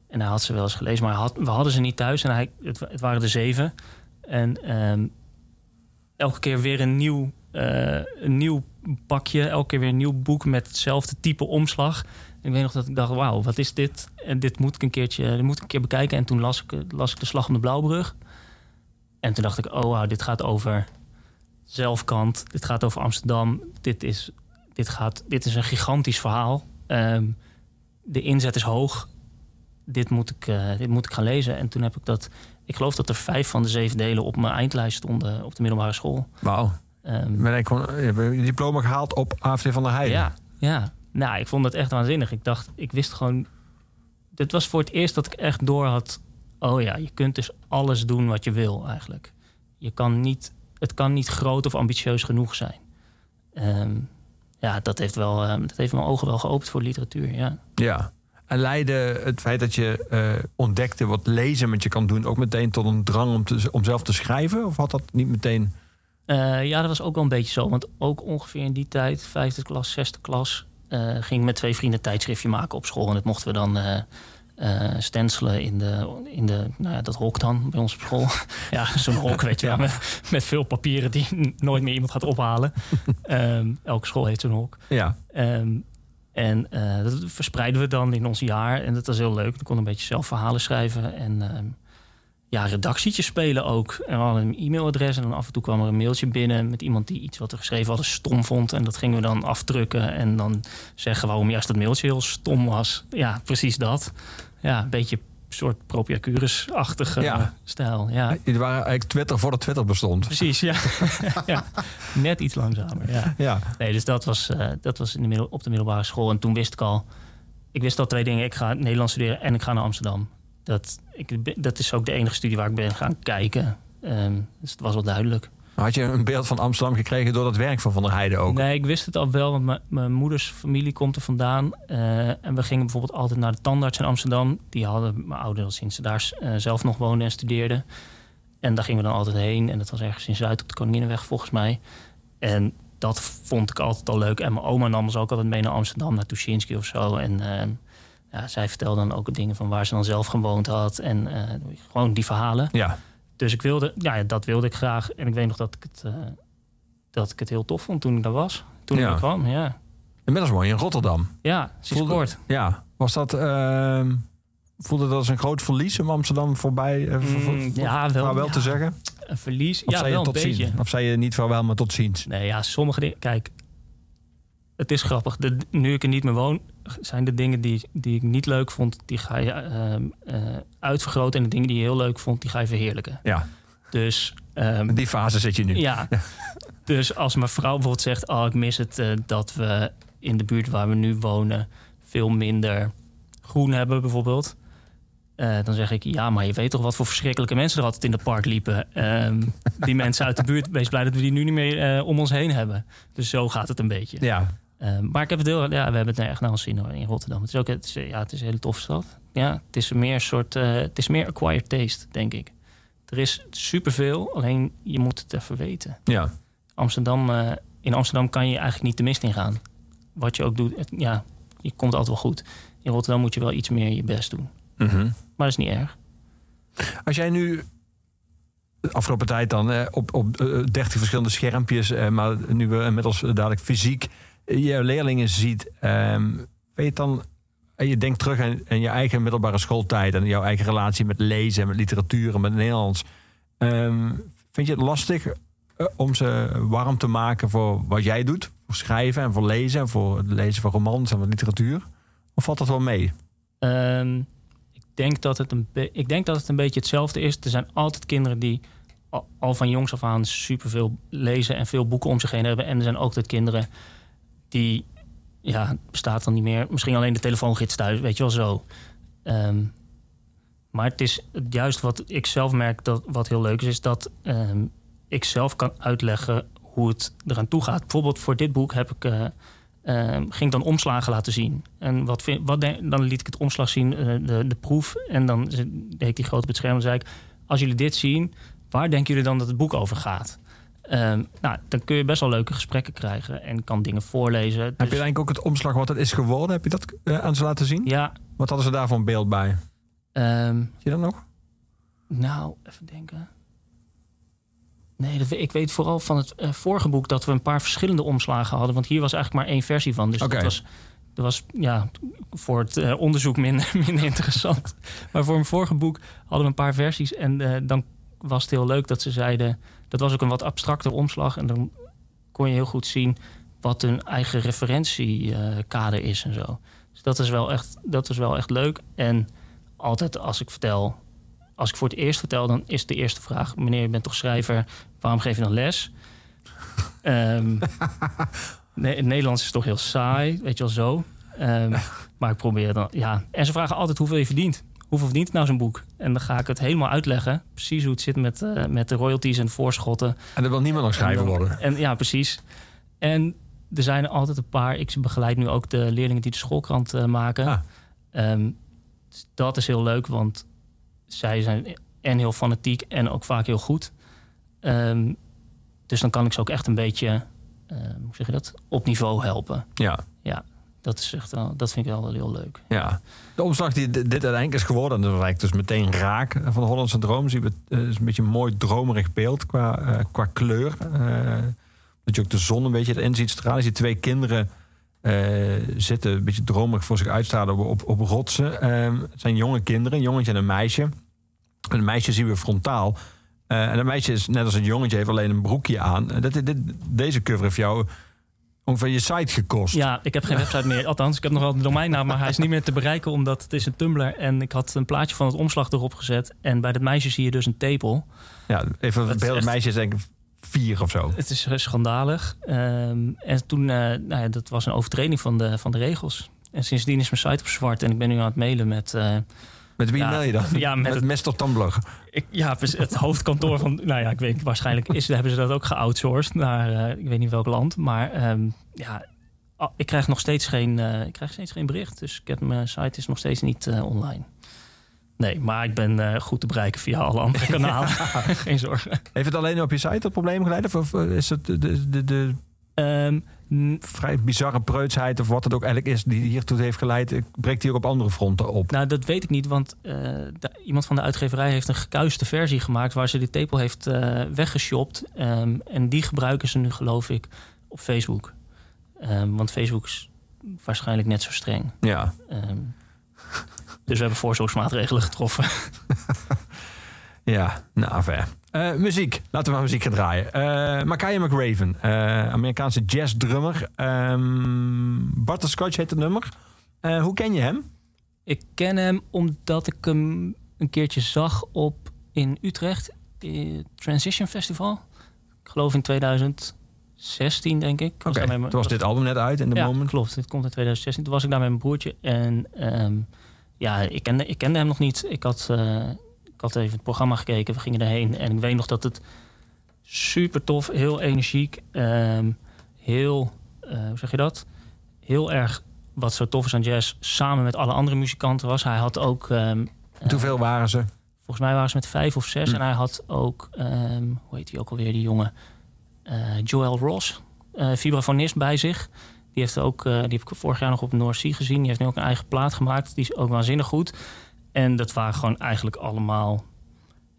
en hij had ze wel eens gelezen, maar had, we hadden ze niet thuis. En hij, het waren er zeven. En ehm, elke keer weer een nieuw, eh, een nieuw pakje. Elke keer weer een nieuw boek met hetzelfde type omslag. Ik weet nog dat ik dacht, wauw, wat is dit? En dit moet ik een keertje, dit moet ik een keer bekijken. En toen las ik, las ik De Slag om de Blauwbrug. En toen dacht ik, oh wauw, dit gaat over zelfkant. Dit gaat over Amsterdam. Dit is, dit gaat, dit is een gigantisch verhaal. Ehm, de inzet is hoog. Dit moet, ik, eh, dit moet ik gaan lezen. En toen heb ik dat... Ik geloof dat er vijf van de zeven delen op mijn eindlijst stonden op de middelbare school. Wauw. Gewoon, je je diploma gehaald op AFT van der Heijden. ja, ja. Nou, ik vond dat echt waanzinnig. Ik dacht, ik wist gewoon... Dit was voor het eerst dat ik echt door had... Oh ja, je kunt dus alles doen wat je wil eigenlijk. Je kan niet, het kan niet groot of ambitieus genoeg zijn. Ehm, ja, dat heeft, wel, ehm, dat heeft mijn ogen wel geopend voor literatuur, ja. Ja. En leidde het feit dat je eh, ontdekte wat lezen met je kan doen... ook meteen tot een drang om, te, om zelf te schrijven? Of had dat niet meteen... Eh, ja, dat was ook wel een beetje zo. Want ook ongeveer in die tijd, vijfde klas, zesde klas... eh, ging met twee vrienden een tijdschriftje maken op school. En dat mochten we dan stencelen in, de, in de, nou ja, dat hok dan bij ons op school. ja, zo'n hok, weet je wel, met, met veel papieren die nooit meer iemand gaat ophalen. Ehm, elke school heeft zo'n hok. Ja, Ehm, en eh, dat verspreiden we dan in ons jaar. En dat was heel leuk. Ik kon een beetje zelf verhalen schrijven. En ehm, ja, redactietjes spelen ook. En we hadden een e-mailadres. En dan af en toe kwam er een mailtje binnen met iemand die iets wat we geschreven hadden stom vond. En dat gingen we dan afdrukken. En dan zeggen waarom juist dat mailtje heel stom was. Ja, precies dat. Ja, een beetje een soort Propiacurus-achtige Ja. stijl. Ja, jullie waren eigenlijk Twitter voordat Twitter bestond. precies. Ja. ja. Net iets langzamer. Ja. Ja, Nee, dus dat was, eh, dat was in de middel, op de middelbare school. En toen wist ik al... Ik wist al twee dingen. Ik ga Nederlands studeren en ik ga naar Amsterdam. Dat, ik, dat is ook de enige studie waar ik ben gaan kijken. Ehm, dus het was wel duidelijk. had je een beeld van Amsterdam gekregen door dat werk van Van der Heijden ook? Nee, ik wist het al wel, want mijn- mijn moeders familie komt er vandaan. Eh, en we gingen bijvoorbeeld altijd naar de tandarts in Amsterdam. Die hadden mijn ouders sinds ze daar eh, zelf nog woonden en studeerden. En daar gingen we dan altijd heen. En dat was ergens in Zuid op de Koninginnenweg volgens mij. En dat vond ik altijd al leuk. En mijn oma nam ons ook altijd mee naar Amsterdam, naar Tuschinski of zo. En eh, ja, zij vertelde dan ook dingen van waar ze dan zelf gewoond had. En eh, gewoon die verhalen. Ja, Dus ik wilde, ja, dat wilde ik graag. En ik weet nog dat ik het, eh, dat ik het heel tof vond toen ik daar was. Toen Ja. ik kwam, ja. inmiddels woon je in Rotterdam. Ja, sinds Voelde- kort. Ja, was dat... ehm, voelde dat als een groot verlies om Amsterdam voorbij eh, Mm, voor- ja, wel, ja. te zeggen? Een verlies. Of ja, zei je wel een beetje. Of zei je niet vaarwel, maar tot ziens? Nee, ja, sommige dingen... Kijk, het is grappig. De, nu ik er niet meer woon, zijn de dingen die, die ik niet leuk vond... die ga je ehm, eh, uitvergroten. En de dingen die je heel leuk vond, die ga je verheerlijken. Ja, Dus... ehm, die fase zit je nu. Ja. Dus als mijn vrouw bijvoorbeeld zegt: Oh, ik mis het eh, dat we in de buurt waar we nu wonen veel minder groen hebben, bijvoorbeeld. Eh, dan zeg ik: Ja, maar je weet toch wat voor verschrikkelijke mensen er altijd in het park liepen. Ehm, die mensen uit de buurt, wees blij dat we die nu niet meer om ons heen hebben. Dus zo gaat het een beetje. Ja, Ehm, maar ik heb het heel, ja, we hebben het erg naar ons zien hoor, in Rotterdam. Het is ook, het is, ja, het is een hele toffe stad. Ja, het is meer een soort, eh, het is meer acquired taste, denk ik. Er is superveel, alleen je moet het even weten. ja. Amsterdam, eh, in Amsterdam kan je eigenlijk niet de mist ingaan. Wat je ook doet, het- ja, je komt altijd wel goed. In Rotterdam moet je wel iets meer je best doen. Mhm. Maar dat is niet erg. Als jij nu de afgelopen tijd dan eh, op, op eh, 30 verschillende schermpjes, maar nu we inmiddels dadelijk fysiek je leerlingen ziet, ehm, weet dan, je denkt terug aan, aan je eigen middelbare schooltijd en jouw eigen relatie met lezen en met literatuur en met Nederlands. Ehm, vind je het lastig eh, om ze warm te maken voor wat jij doet? Voor schrijven en voor lezen en voor het lezen van romans en van literatuur? Of valt dat wel mee? Ehm, ik denk dat het een, ik denk dat het een beetje hetzelfde is. Er zijn altijd kinderen die al van jongs af aan superveel lezen en veel boeken om zich heen hebben. En er zijn ook altijd kinderen die, ja, bestaat dan niet meer. Misschien alleen de telefoongids thuis, weet je wel zo. Ehm, maar het is juist wat ik zelf merk dat wat heel leuk is, is dat ehm, ik zelf kan uitleggen hoe het eraan toe gaat. Bijvoorbeeld voor dit boek heb ik, eh, ehm, ging ik dan omslagen laten zien. En wat wat dan liet ik het omslag zien, eh, de, de proef. En dan deed ik die het scherm en zei ik... als jullie dit zien, waar denken jullie dan dat het boek over gaat? Ehm, nou, dan kun je best wel leuke gesprekken krijgen en kan dingen voorlezen. Heb Dus- je eigenlijk ook het omslag wat het is geworden? Heb je dat eh, aan ze laten zien? Ja, Wat hadden ze daar voor een beeld bij? ehm, Zie je dat nog? Nou, even denken. Nee, dat, ik weet vooral van het eh, vorige boek dat we een paar verschillende omslagen hadden. Want hier was eigenlijk maar één versie van. Dus dat was, dat was ja, voor het eh, onderzoek minder, minder interessant. Maar voor mijn vorige boek hadden we een paar versies. En dan was het heel leuk dat ze zeiden... Dat was ook een wat abstracter omslag. En dan kon je heel goed zien wat hun eigen referentiekader is en zo. Dus dat is, wel echt, dat is wel echt leuk. En altijd als ik vertel als ik voor het eerst vertel, dan is de eerste vraag: meneer, je bent toch schrijver, waarom geef je dan les? Ehm nee, het Nederlands is toch heel saai, weet je wel zo. Ehm, maar ik probeer dan, ja. En ze vragen altijd hoeveel je verdient. Hoeveel verdient nou zo'n boek? En dan ga ik het helemaal uitleggen. Precies hoe het zit met, eh, met de royalties en voorschotten. En er wil niemand nog schrijver En dan- worden. En ja, precies. En er zijn er altijd een paar. Ik begeleid nu ook de leerlingen die de schoolkrant eh, maken. Ah. Ehm, dat is heel leuk, want zij zijn en heel fanatiek en ook vaak heel goed. Ehm, dus dan kan ik ze ook echt een beetje, eh, hoe zeg je dat, op niveau helpen. Ja. Dat, is echt dat vind ik wel heel leuk. Ja. De omslag die dit uiteindelijk is geworden, en dat lijkt dus meteen raak van de Hollandse droom. Zien we, het is een beetje een mooi dromerig beeld qua, eh, qua kleur. Eh, dat je ook de zon een beetje erin ziet stralen. Je ziet twee kinderen eh, zitten, een beetje dromerig voor zich uitstralen op, op, op rotsen. Eh, het zijn jonge kinderen, een jongetje en een meisje. En een meisje zien we frontaal. Eh, en een meisje is net als een jongetje, heeft alleen een broekje aan. Eh, dit, deze cover heeft jou ongeveer je site gekost. Ja, ik heb geen website meer. Althans, ik heb nog wel de domeinnaam, maar hij is niet meer te bereiken omdat het is een Tumblr. En ik had een plaatje van het omslag erop gezet. En bij dat meisje zie je dus een tepel. Ja, even het beeld. Echt- meisje is denk ik vier of zo. Het is eh, schandalig. Ehm, en toen, eh, nou ja, dat was een overtreding van de, van de regels. En sindsdien is mijn site op zwart. En ik ben nu aan het mailen met... eh, Met wie Ja, mail je dan? ja, met met het- Mr. Tumblr. ik, ja, het hoofdkantoor van... Nou ja, ik weet waarschijnlijk is, hebben ze dat ook geoutsourced naar... eh, ik weet niet welk land. Maar ehm, ja, ik krijg nog steeds geen, eh, ik krijg steeds geen bericht. Dus ik heb, mijn site is nog steeds niet eh, online. Nee, maar ik ben goed te bereiken via alle andere kanalen. geen zorgen. Heeft het alleen op je site dat probleem geleid? Of, of is het de, de, de, de Ehm, vrij bizarre preutsheid... of wat het ook eigenlijk is die hiertoe heeft geleid... eh, breekt die ook op andere fronten op? Nou, dat weet ik niet, want eh, de- iemand van de uitgeverij heeft een gekuiste versie gemaakt waar ze die tepel heeft eh weggeshopt. Ehm, en die gebruiken ze nu, geloof ik, op Facebook. Ehm, want Facebook is waarschijnlijk net zo streng. Ja. Dus we hebben voorzorgsmaatregelen getroffen. Ja, nou, ver. Eh, muziek. Laten we maar muziek gaan draaien. Makaya McRaven, eh, Amerikaanse jazzdrummer. Ehm Butterscotch heet het nummer. Hoe ken je hem? ik ken hem omdat ik hem een keertje zag op in Utrecht, Transition Festival. Ik geloof in 2016, denk ik. Oké, toen was dit album net uit in de ja, moment. klopt. Dit komt in 2016. Toen was ik daar met mijn broertje. En ehm, ja, ik kende, ik kende hem nog niet. Ik had, had even het programma gekeken. We gingen erheen. En ik weet nog dat het super tof, heel energiek. ehm, heel, eh, hoe zeg je dat? Heel erg wat zo tof is aan jazz. Samen met alle andere muzikanten was. Hij had ook... ehm, Hoeveel waren ze? Volgens mij waren ze met vijf of zes. Hm. En hij had ook, ehm, hoe heet hij ook alweer, die jongen? Eh, Joel Ross, eh vibrafonist bij zich. Die, heeft ook, eh, die heb ik vorig jaar nog op North Sea gezien. Die heeft nu ook een eigen plaat gemaakt. Die is ook waanzinnig goed. En dat waren gewoon eigenlijk allemaal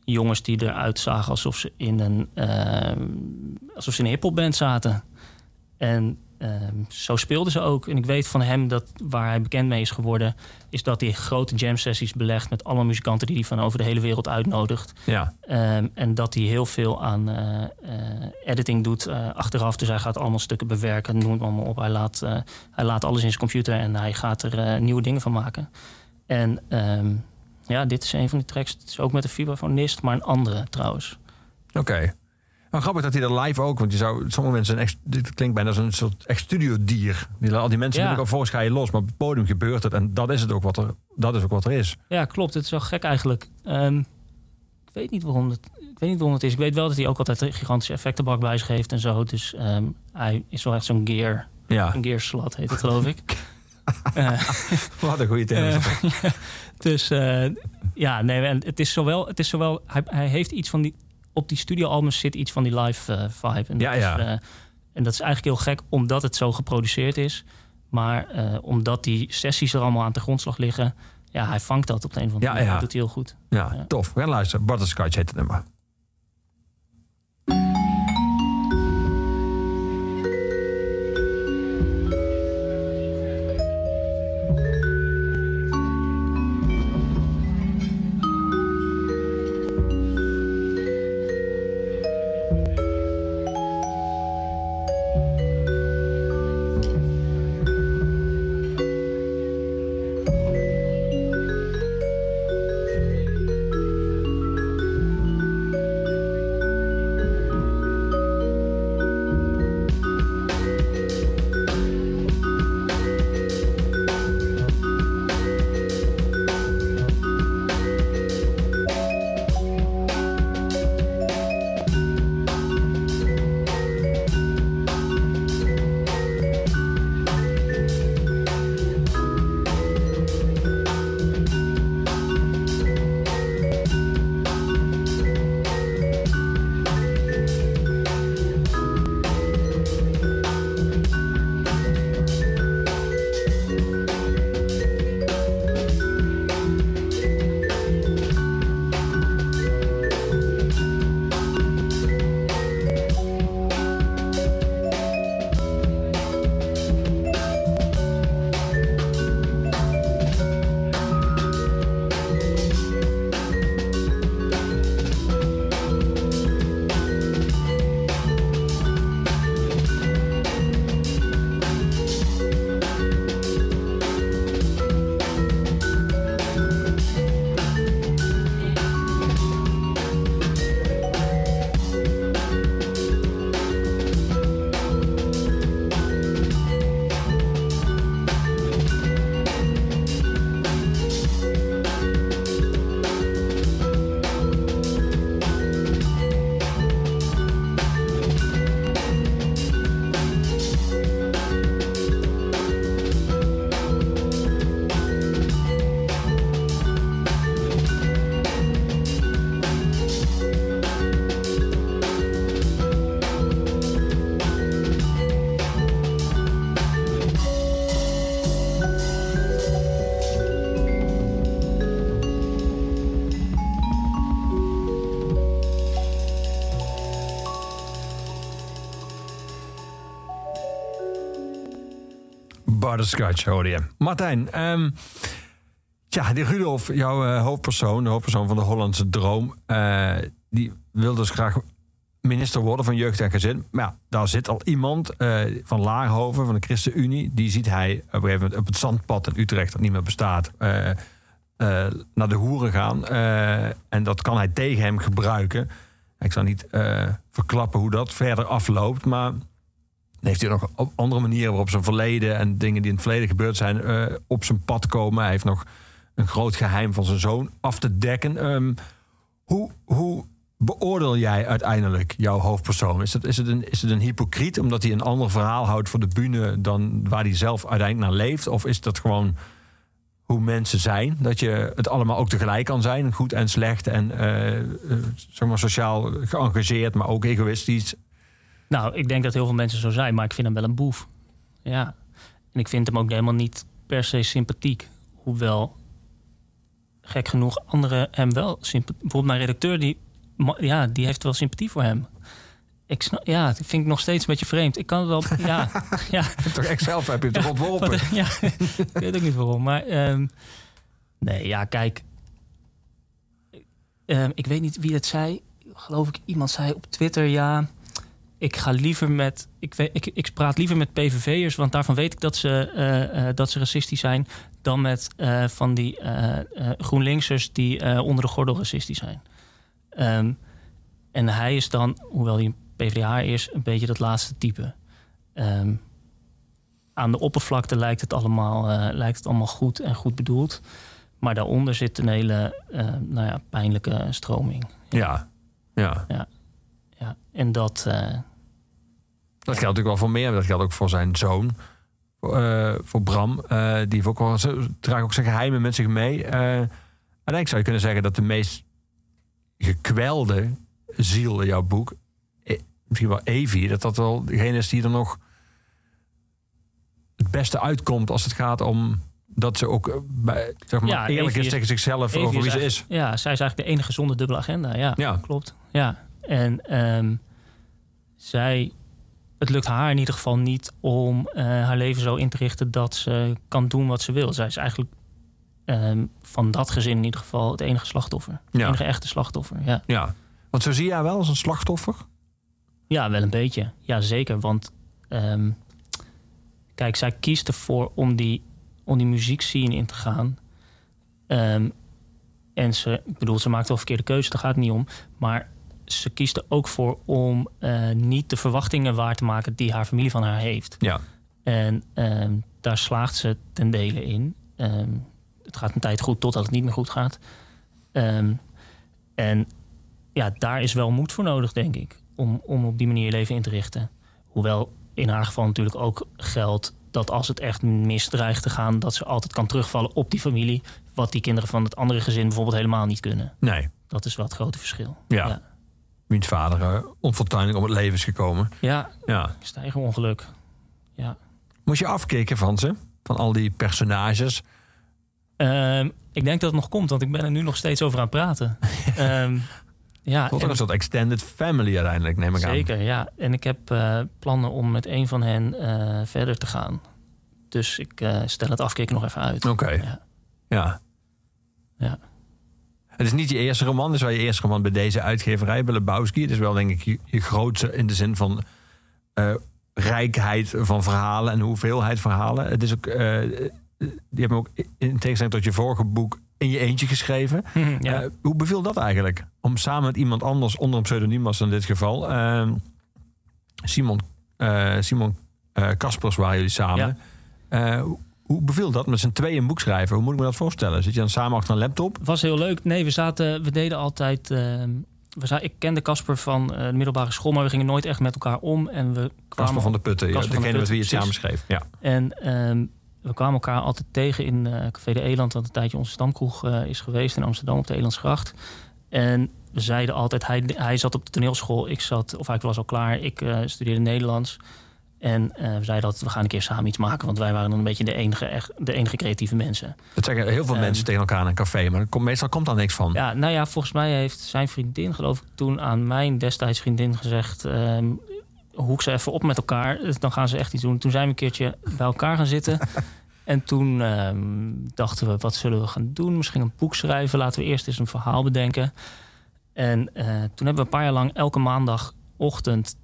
jongens die eruit zagen alsof ze in een, ehm, alsof ze in een hiphopband zaten. En ehm, zo speelden ze ook. En ik weet van hem dat waar hij bekend mee is geworden, is dat hij grote jam sessies belegt met allemaal muzikanten die hij van over de hele wereld uitnodigt. Ja. Ehm, en dat hij heel veel aan eh, eh, editing doet achteraf. Dus hij gaat allemaal stukken bewerken, noem het allemaal op. Hij laat, hij laat alles in zijn computer en hij gaat er nieuwe dingen van maken. En ehm, Ja, dit is een van die tracks. Het is ook met een vibrafonist, maar een andere trouwens. Oké. Maar grappig dat hij dat live ook, want je zou, sommige mensen, zijn echt, dit klinkt bijna als een soort echt studiodier. Die, al die mensen Ja. ook volgens ga je los, maar op het podium gebeurt het en dat is het ook wat er, dat is ook wat er is. Ja, klopt. Het is wel gek eigenlijk. Ehm, ik weet niet waarom het. Ik weet niet waarom het is. Ik weet wel dat hij ook altijd een gigantische effectenbak bij zich heeft en zo. Dus ehm, hij is wel echt zo'n gear. Ja, Een gearslat heet het, geloof ik. Eh, wat een goede term. Eh, dus eh, ja, nee, en het is zowel, het is zowel hij, hij heeft iets van die, op die studioalbums zit iets van die live vibe. En Ja, dat ja. Is, en dat is eigenlijk heel gek, omdat het zo geproduceerd is. Maar omdat die sessies er allemaal aan de grondslag liggen, ja, hij vangt dat op de een of andere manier. ja. Dat doet hij heel goed. Ja, Ja. tof. We gaan luisteren. Butterscotch heet het nummer. Butterscotch hoorde je. Martijn, ehm, ja, die Rudolf, jouw eh, hoofdpersoon, de hoofdpersoon van de Hollandse Droom, eh, die wil dus graag minister worden van Jeugd en Gezin. Maar ja, daar zit al iemand eh, van Laarhoven, van de ChristenUnie. Die ziet hij op een gegeven moment op het zandpad in Utrecht, dat niet meer bestaat, naar de hoeren gaan. En dat kan hij tegen hem gebruiken. Ik zal niet verklappen hoe dat verder afloopt, maar heeft hij nog op andere manieren waarop zijn verleden en dingen die in het verleden gebeurd zijn eh, op zijn pad komen. Hij heeft nog een groot geheim van zijn zoon af te dekken. Ehm, hoe, hoe beoordeel jij uiteindelijk jouw hoofdpersoon? Is het, is, het een, is het een hypocriet omdat hij een ander verhaal houdt voor de bühne dan waar hij zelf uiteindelijk naar leeft? Of is dat gewoon hoe mensen zijn? Dat je het allemaal ook tegelijk kan zijn, goed en slecht en eh, eh, zeg maar sociaal geëngageerd, maar ook egoïstisch. Nou, ik denk dat heel veel mensen zo zijn, maar ik vind hem wel een boef. Ja. En ik vind hem ook helemaal niet per se sympathiek. Hoewel, gek genoeg, anderen hem wel sympathiek... Bijvoorbeeld mijn redacteur, die, ja, die heeft wel sympathie voor hem. Ik snap, ja, dat vind ik nog steeds een beetje vreemd. Ik kan het wel... Ja, ja, Toch echt zelf heb je het toch ontworpen? wat- ja, ik weet ook niet waarom. Maar ehm, nee, ja, kijk. Ehm, ik weet niet wie dat zei. Geloof ik, iemand zei op Twitter, ja. Ik ga liever met. Ik, ik, ik praat liever met PVV'ers, want daarvan weet ik dat ze, eh, eh, dat ze racistisch zijn. dan met eh, van die GroenLinksers die onder de gordel racistisch zijn. Ehm, en hij is dan, hoewel hij een PvdA is, een beetje dat laatste type. Ehm, aan de oppervlakte lijkt het, allemaal, lijkt het allemaal goed en goed bedoeld. Maar daaronder zit een hele nou ja, pijnlijke stroming. Ja. Ja. Ja, en dat, eh, Dat geldt natuurlijk wel voor meer. Dat geldt ook voor zijn zoon. eh, voor Bram. eh, die heeft ook wel, zo- draagt ook zijn geheimen met zich mee. Eh uiteindelijk zou je kunnen zeggen dat de meest gekwelde ziel in jouw boek... eh, misschien wel Evie, dat dat wel degene is die er nog het beste uitkomt als het gaat om dat ze ook eh, bij, zeg maar, Ja, eerlijk Evie is tegen zichzelf Evie over wie ze is. Ja, zij is eigenlijk de enige zonder dubbele agenda. Ja, Ja. klopt. Ja, en ehm, zij, het lukt haar in ieder geval niet om eh, haar leven zo in te richten dat ze kan doen wat ze wil. Zij is eigenlijk ehm, van dat gezin in ieder geval het enige slachtoffer. Het Ja. enige echte slachtoffer. Ja. Ja. Want zo zie je haar wel als een slachtoffer. ja, wel een beetje. Ja, zeker. Want ehm, kijk, zij kiest ervoor om die, om die muziekscene in te gaan. En ze, ik bedoel, ze maakt wel verkeerde keuzes, daar gaat het niet om. Maar ze kiest er ook voor om eh, niet de verwachtingen waar te maken die haar familie van haar heeft. Ja. En ehm, daar slaagt ze ten dele in. Ehm, het gaat een tijd goed totdat het niet meer goed gaat. Ehm, en ja, daar is wel moed voor nodig, denk ik. Om, om op die manier je leven in te richten. Hoewel in haar geval natuurlijk ook geldt dat als het echt mis dreigt te gaan, dat ze altijd kan terugvallen op die familie. Wat die kinderen van het andere gezin bijvoorbeeld helemaal niet kunnen. Nee. Dat is wel het grote verschil. Ja. Ja, Wiens vader uh, onfortuinlijk om het leven is gekomen. ja Ja. stijgerongeluk. Ja. Moest je afkeken van ze? Van al die personages? Ehm, ik denk dat het nog komt, want ik ben er nu nog steeds over aan het praten. Ehm, ja, Tot en- een soort extended family uiteindelijk, neem ik aan. zeker. Ja, en ik heb eh, plannen om met een van hen eh, verder te gaan. Dus ik stel het afkeken nog even uit. Oké. Ja. Ja. Ja. Het is niet je eerste roman, het is wel je eerste roman bij deze uitgeverij, bij Lebowski. Het is wel denk ik je, je grootste in de zin van eh, rijkheid van verhalen en hoeveelheid verhalen. Het is ook, eh, die hebben ook in tegenstelling tot je vorige boek in je eentje geschreven. ja. Eh, hoe beviel dat eigenlijk? Om samen met iemand anders onder een pseudoniem was in dit geval. eh, Simon Simon Kaspers waren jullie samen. Eh, hoe- beviel dat met z'n tweeën een boek schrijven? Hoe moet ik me dat voorstellen? Zit je dan samen achter een laptop? Het was heel leuk. Nee, we zaten, we deden altijd. ehm, we ik kende Casper van eh, de middelbare school, maar we gingen nooit echt met elkaar om. En we kwamen Kasper van de Putten, ja, degene de met wie je het samen schreef. Ja. En ehm, we kwamen elkaar altijd tegen in eh, Café de Eland, wat een tijdje onze stamkroeg eh, is geweest in Amsterdam op de Elandsgracht. En we zeiden altijd, hij, hij zat op de toneelschool, ik zat, of hij was al klaar, ik studeerde Nederlands. En eh, we zeiden altijd, we gaan een keer samen iets maken, want wij waren dan een beetje de enige, echt, de enige creatieve mensen. Dat zeggen heel veel Ehm. mensen tegen elkaar in een café, maar meestal komt daar niks van. Ja, nou ja, volgens mij heeft zijn vriendin, geloof ik, toen aan mijn destijds vriendin gezegd: ehm hoek ze even op met elkaar, dus dan gaan ze echt iets doen. Toen zijn we een keertje bij elkaar gaan zitten. en toen ehm, dachten we: wat zullen we gaan doen? Misschien een boek schrijven. Laten we eerst eens een verhaal bedenken. En eh, toen hebben we een paar jaar lang elke maandagochtend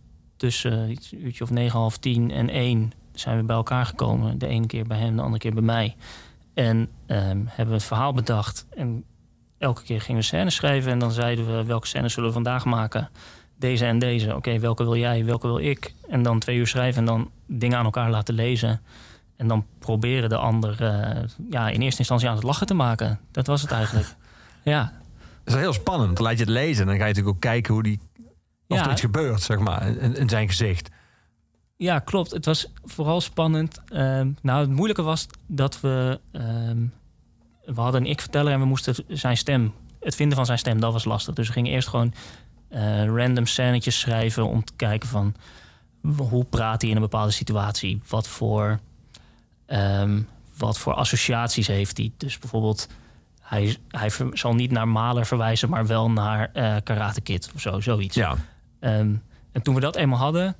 tussen iets, een uurtje of negen, half tien en één zijn we bij elkaar gekomen. De ene keer bij hem, de andere keer bij mij. En ehm, hebben we het verhaal bedacht. En elke keer gingen we scènes schrijven. En dan zeiden we welke scènes zullen we vandaag maken. Deze en deze. Oké, welke wil jij, welke wil ik? En dan twee uur schrijven en dan dingen aan elkaar laten lezen. En dan proberen de ander eh, ja, in eerste instantie aan het lachen te maken. Dat was het eigenlijk. Ja, Dat is heel spannend. Dan laat je het lezen en dan ga je natuurlijk ook kijken hoe die, of Ja. er iets gebeurt, zeg maar, in, in zijn gezicht. Ja, klopt. Het was vooral spannend. Ehm, nou, het moeilijke was dat we... ehm, we hadden een ik-verteller en we moesten zijn stem... Het vinden van zijn stem, dat was lastig. Dus we gingen eerst gewoon eh, random scènetjes schrijven... om te kijken van hoe praat hij in een bepaalde situatie? Wat voor, ehm, wat voor associaties heeft hij? Dus bijvoorbeeld... Hij, hij zal niet naar Maler verwijzen, maar wel naar eh Karate Kid of zo, zoiets. Ja. Ehm, en toen we dat eenmaal hadden,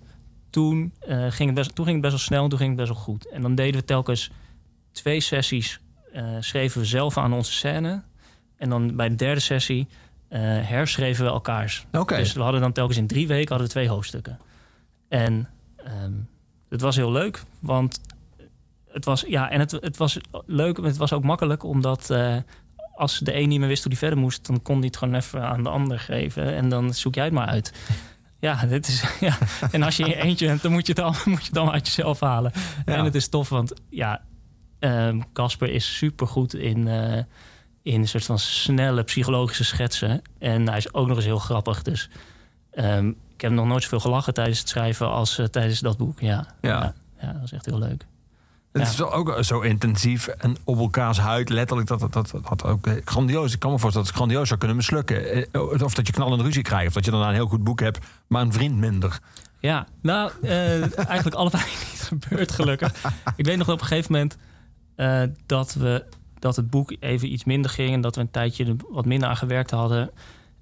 toen, eh, ging het best, toen ging het best wel snel en toen ging het best wel goed. En dan deden we telkens twee sessies, eh, schreven we zelf aan onze scène. En dan bij de derde sessie eh, herschreven we elkaars. Dus we hadden dan telkens in drie weken hadden we twee hoofdstukken. En ehm, het was heel leuk, want het was, ja, en het, het was leuk, het was ook makkelijk, omdat als de een niet meer wist hoe hij verder moest, dan kon hij het gewoon even aan de ander geven. En dan zoek jij het maar uit. Ja, dit is, ja. en als je in je eentje bent, dan moet je het allemaal, moet je het allemaal uit jezelf halen. Ja. En het is tof, want ja, ehm, Casper is supergoed in, eh, in een soort van snelle psychologische schetsen. En hij is ook nog eens heel grappig. Dus ehm, ik heb nog nooit zoveel gelachen tijdens het schrijven als eh, tijdens dat boek. Ja. Ja. ja, dat was echt heel leuk. Het Ja. is ook zo intensief en op elkaars huid, letterlijk, dat dat, dat, dat ook eh, grandioos. Ik kan me voorstellen dat het grandioos zou kunnen mislukken. Eh, Of dat je knallende ruzie krijgt, of dat je daarna een heel goed boek hebt, maar een vriend minder. Ja, nou, eh, eigenlijk allebei niet gebeurd, gelukkig. Ik weet nog op een gegeven moment eh, dat, we, dat het boek even iets minder ging... en dat we een tijdje er wat minder aan gewerkt hadden.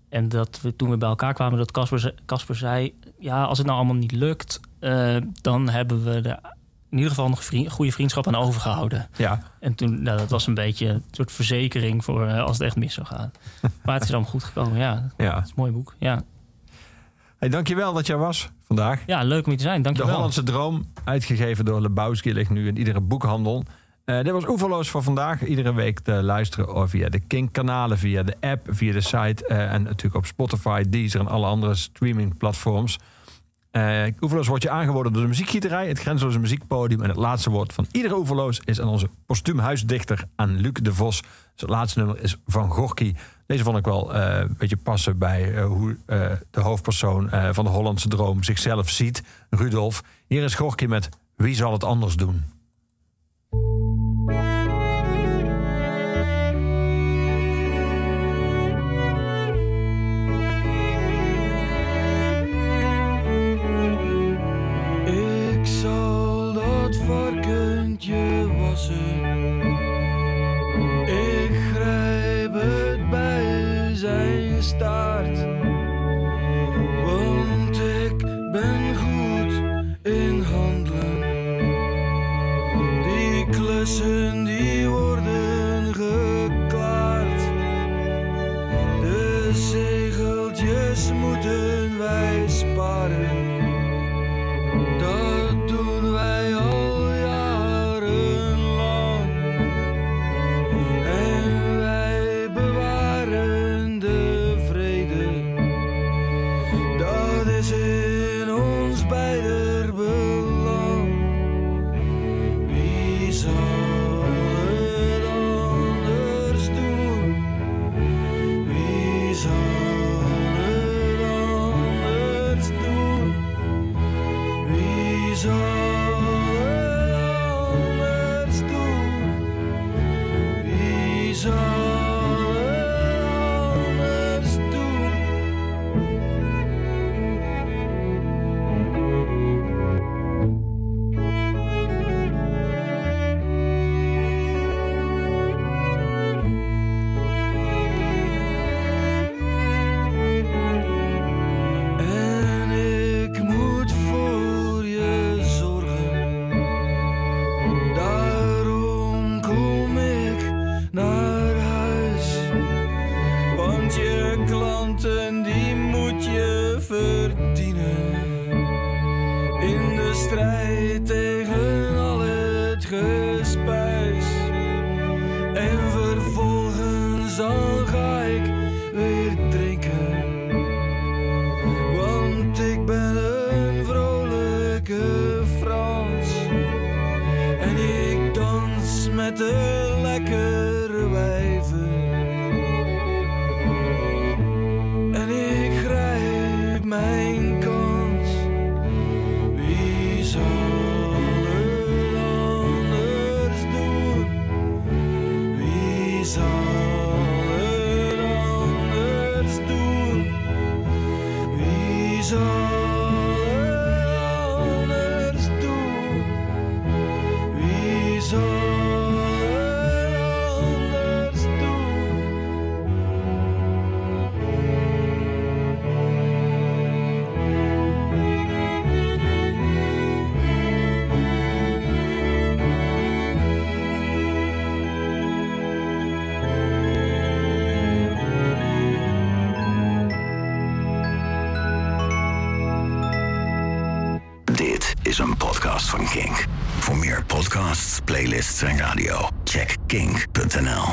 En dat we toen we bij elkaar kwamen, dat Casper, ze- Casper zei... ja, als het nou allemaal niet lukt, eh, dan hebben we er in ieder geval nog goede vriendschap aan overgehouden. Ja, En toen, nou, dat was een beetje een soort verzekering voor eh, als het echt mis zou gaan. Maar het is allemaal goed gekomen, ja. Het ja. is een mooi boek, ja. Hey, dankjewel dat jij was vandaag. Ja, leuk om hier te zijn, De dankjewel. Hollandse Droom, uitgegeven door Lebowski, ligt nu in iedere boekhandel. Eh, dit was Oeverloos voor vandaag. Iedere week te luisteren via de Kink-kanalen, via de app, via de site... eh, en natuurlijk op Spotify, Deezer en alle andere streamingplatforms. Eh Oeverloos wordt je aangeboden door de muziekgieterij... het grenzeloze muziekpodium. En het laatste woord van iedere Oeverloos is aan onze postuum huisdichter... aan Luc de Vos. Dus het laatste nummer is van Gorky. Deze vond ik wel eh, een beetje passen bij eh, hoe de hoofdpersoon van de Hollandse Droom zichzelf ziet, Rudolf. Hier is Gorky met Wie zal het anders doen? Van Kink. Voor meer podcasts, playlists en radio, check kink.nl.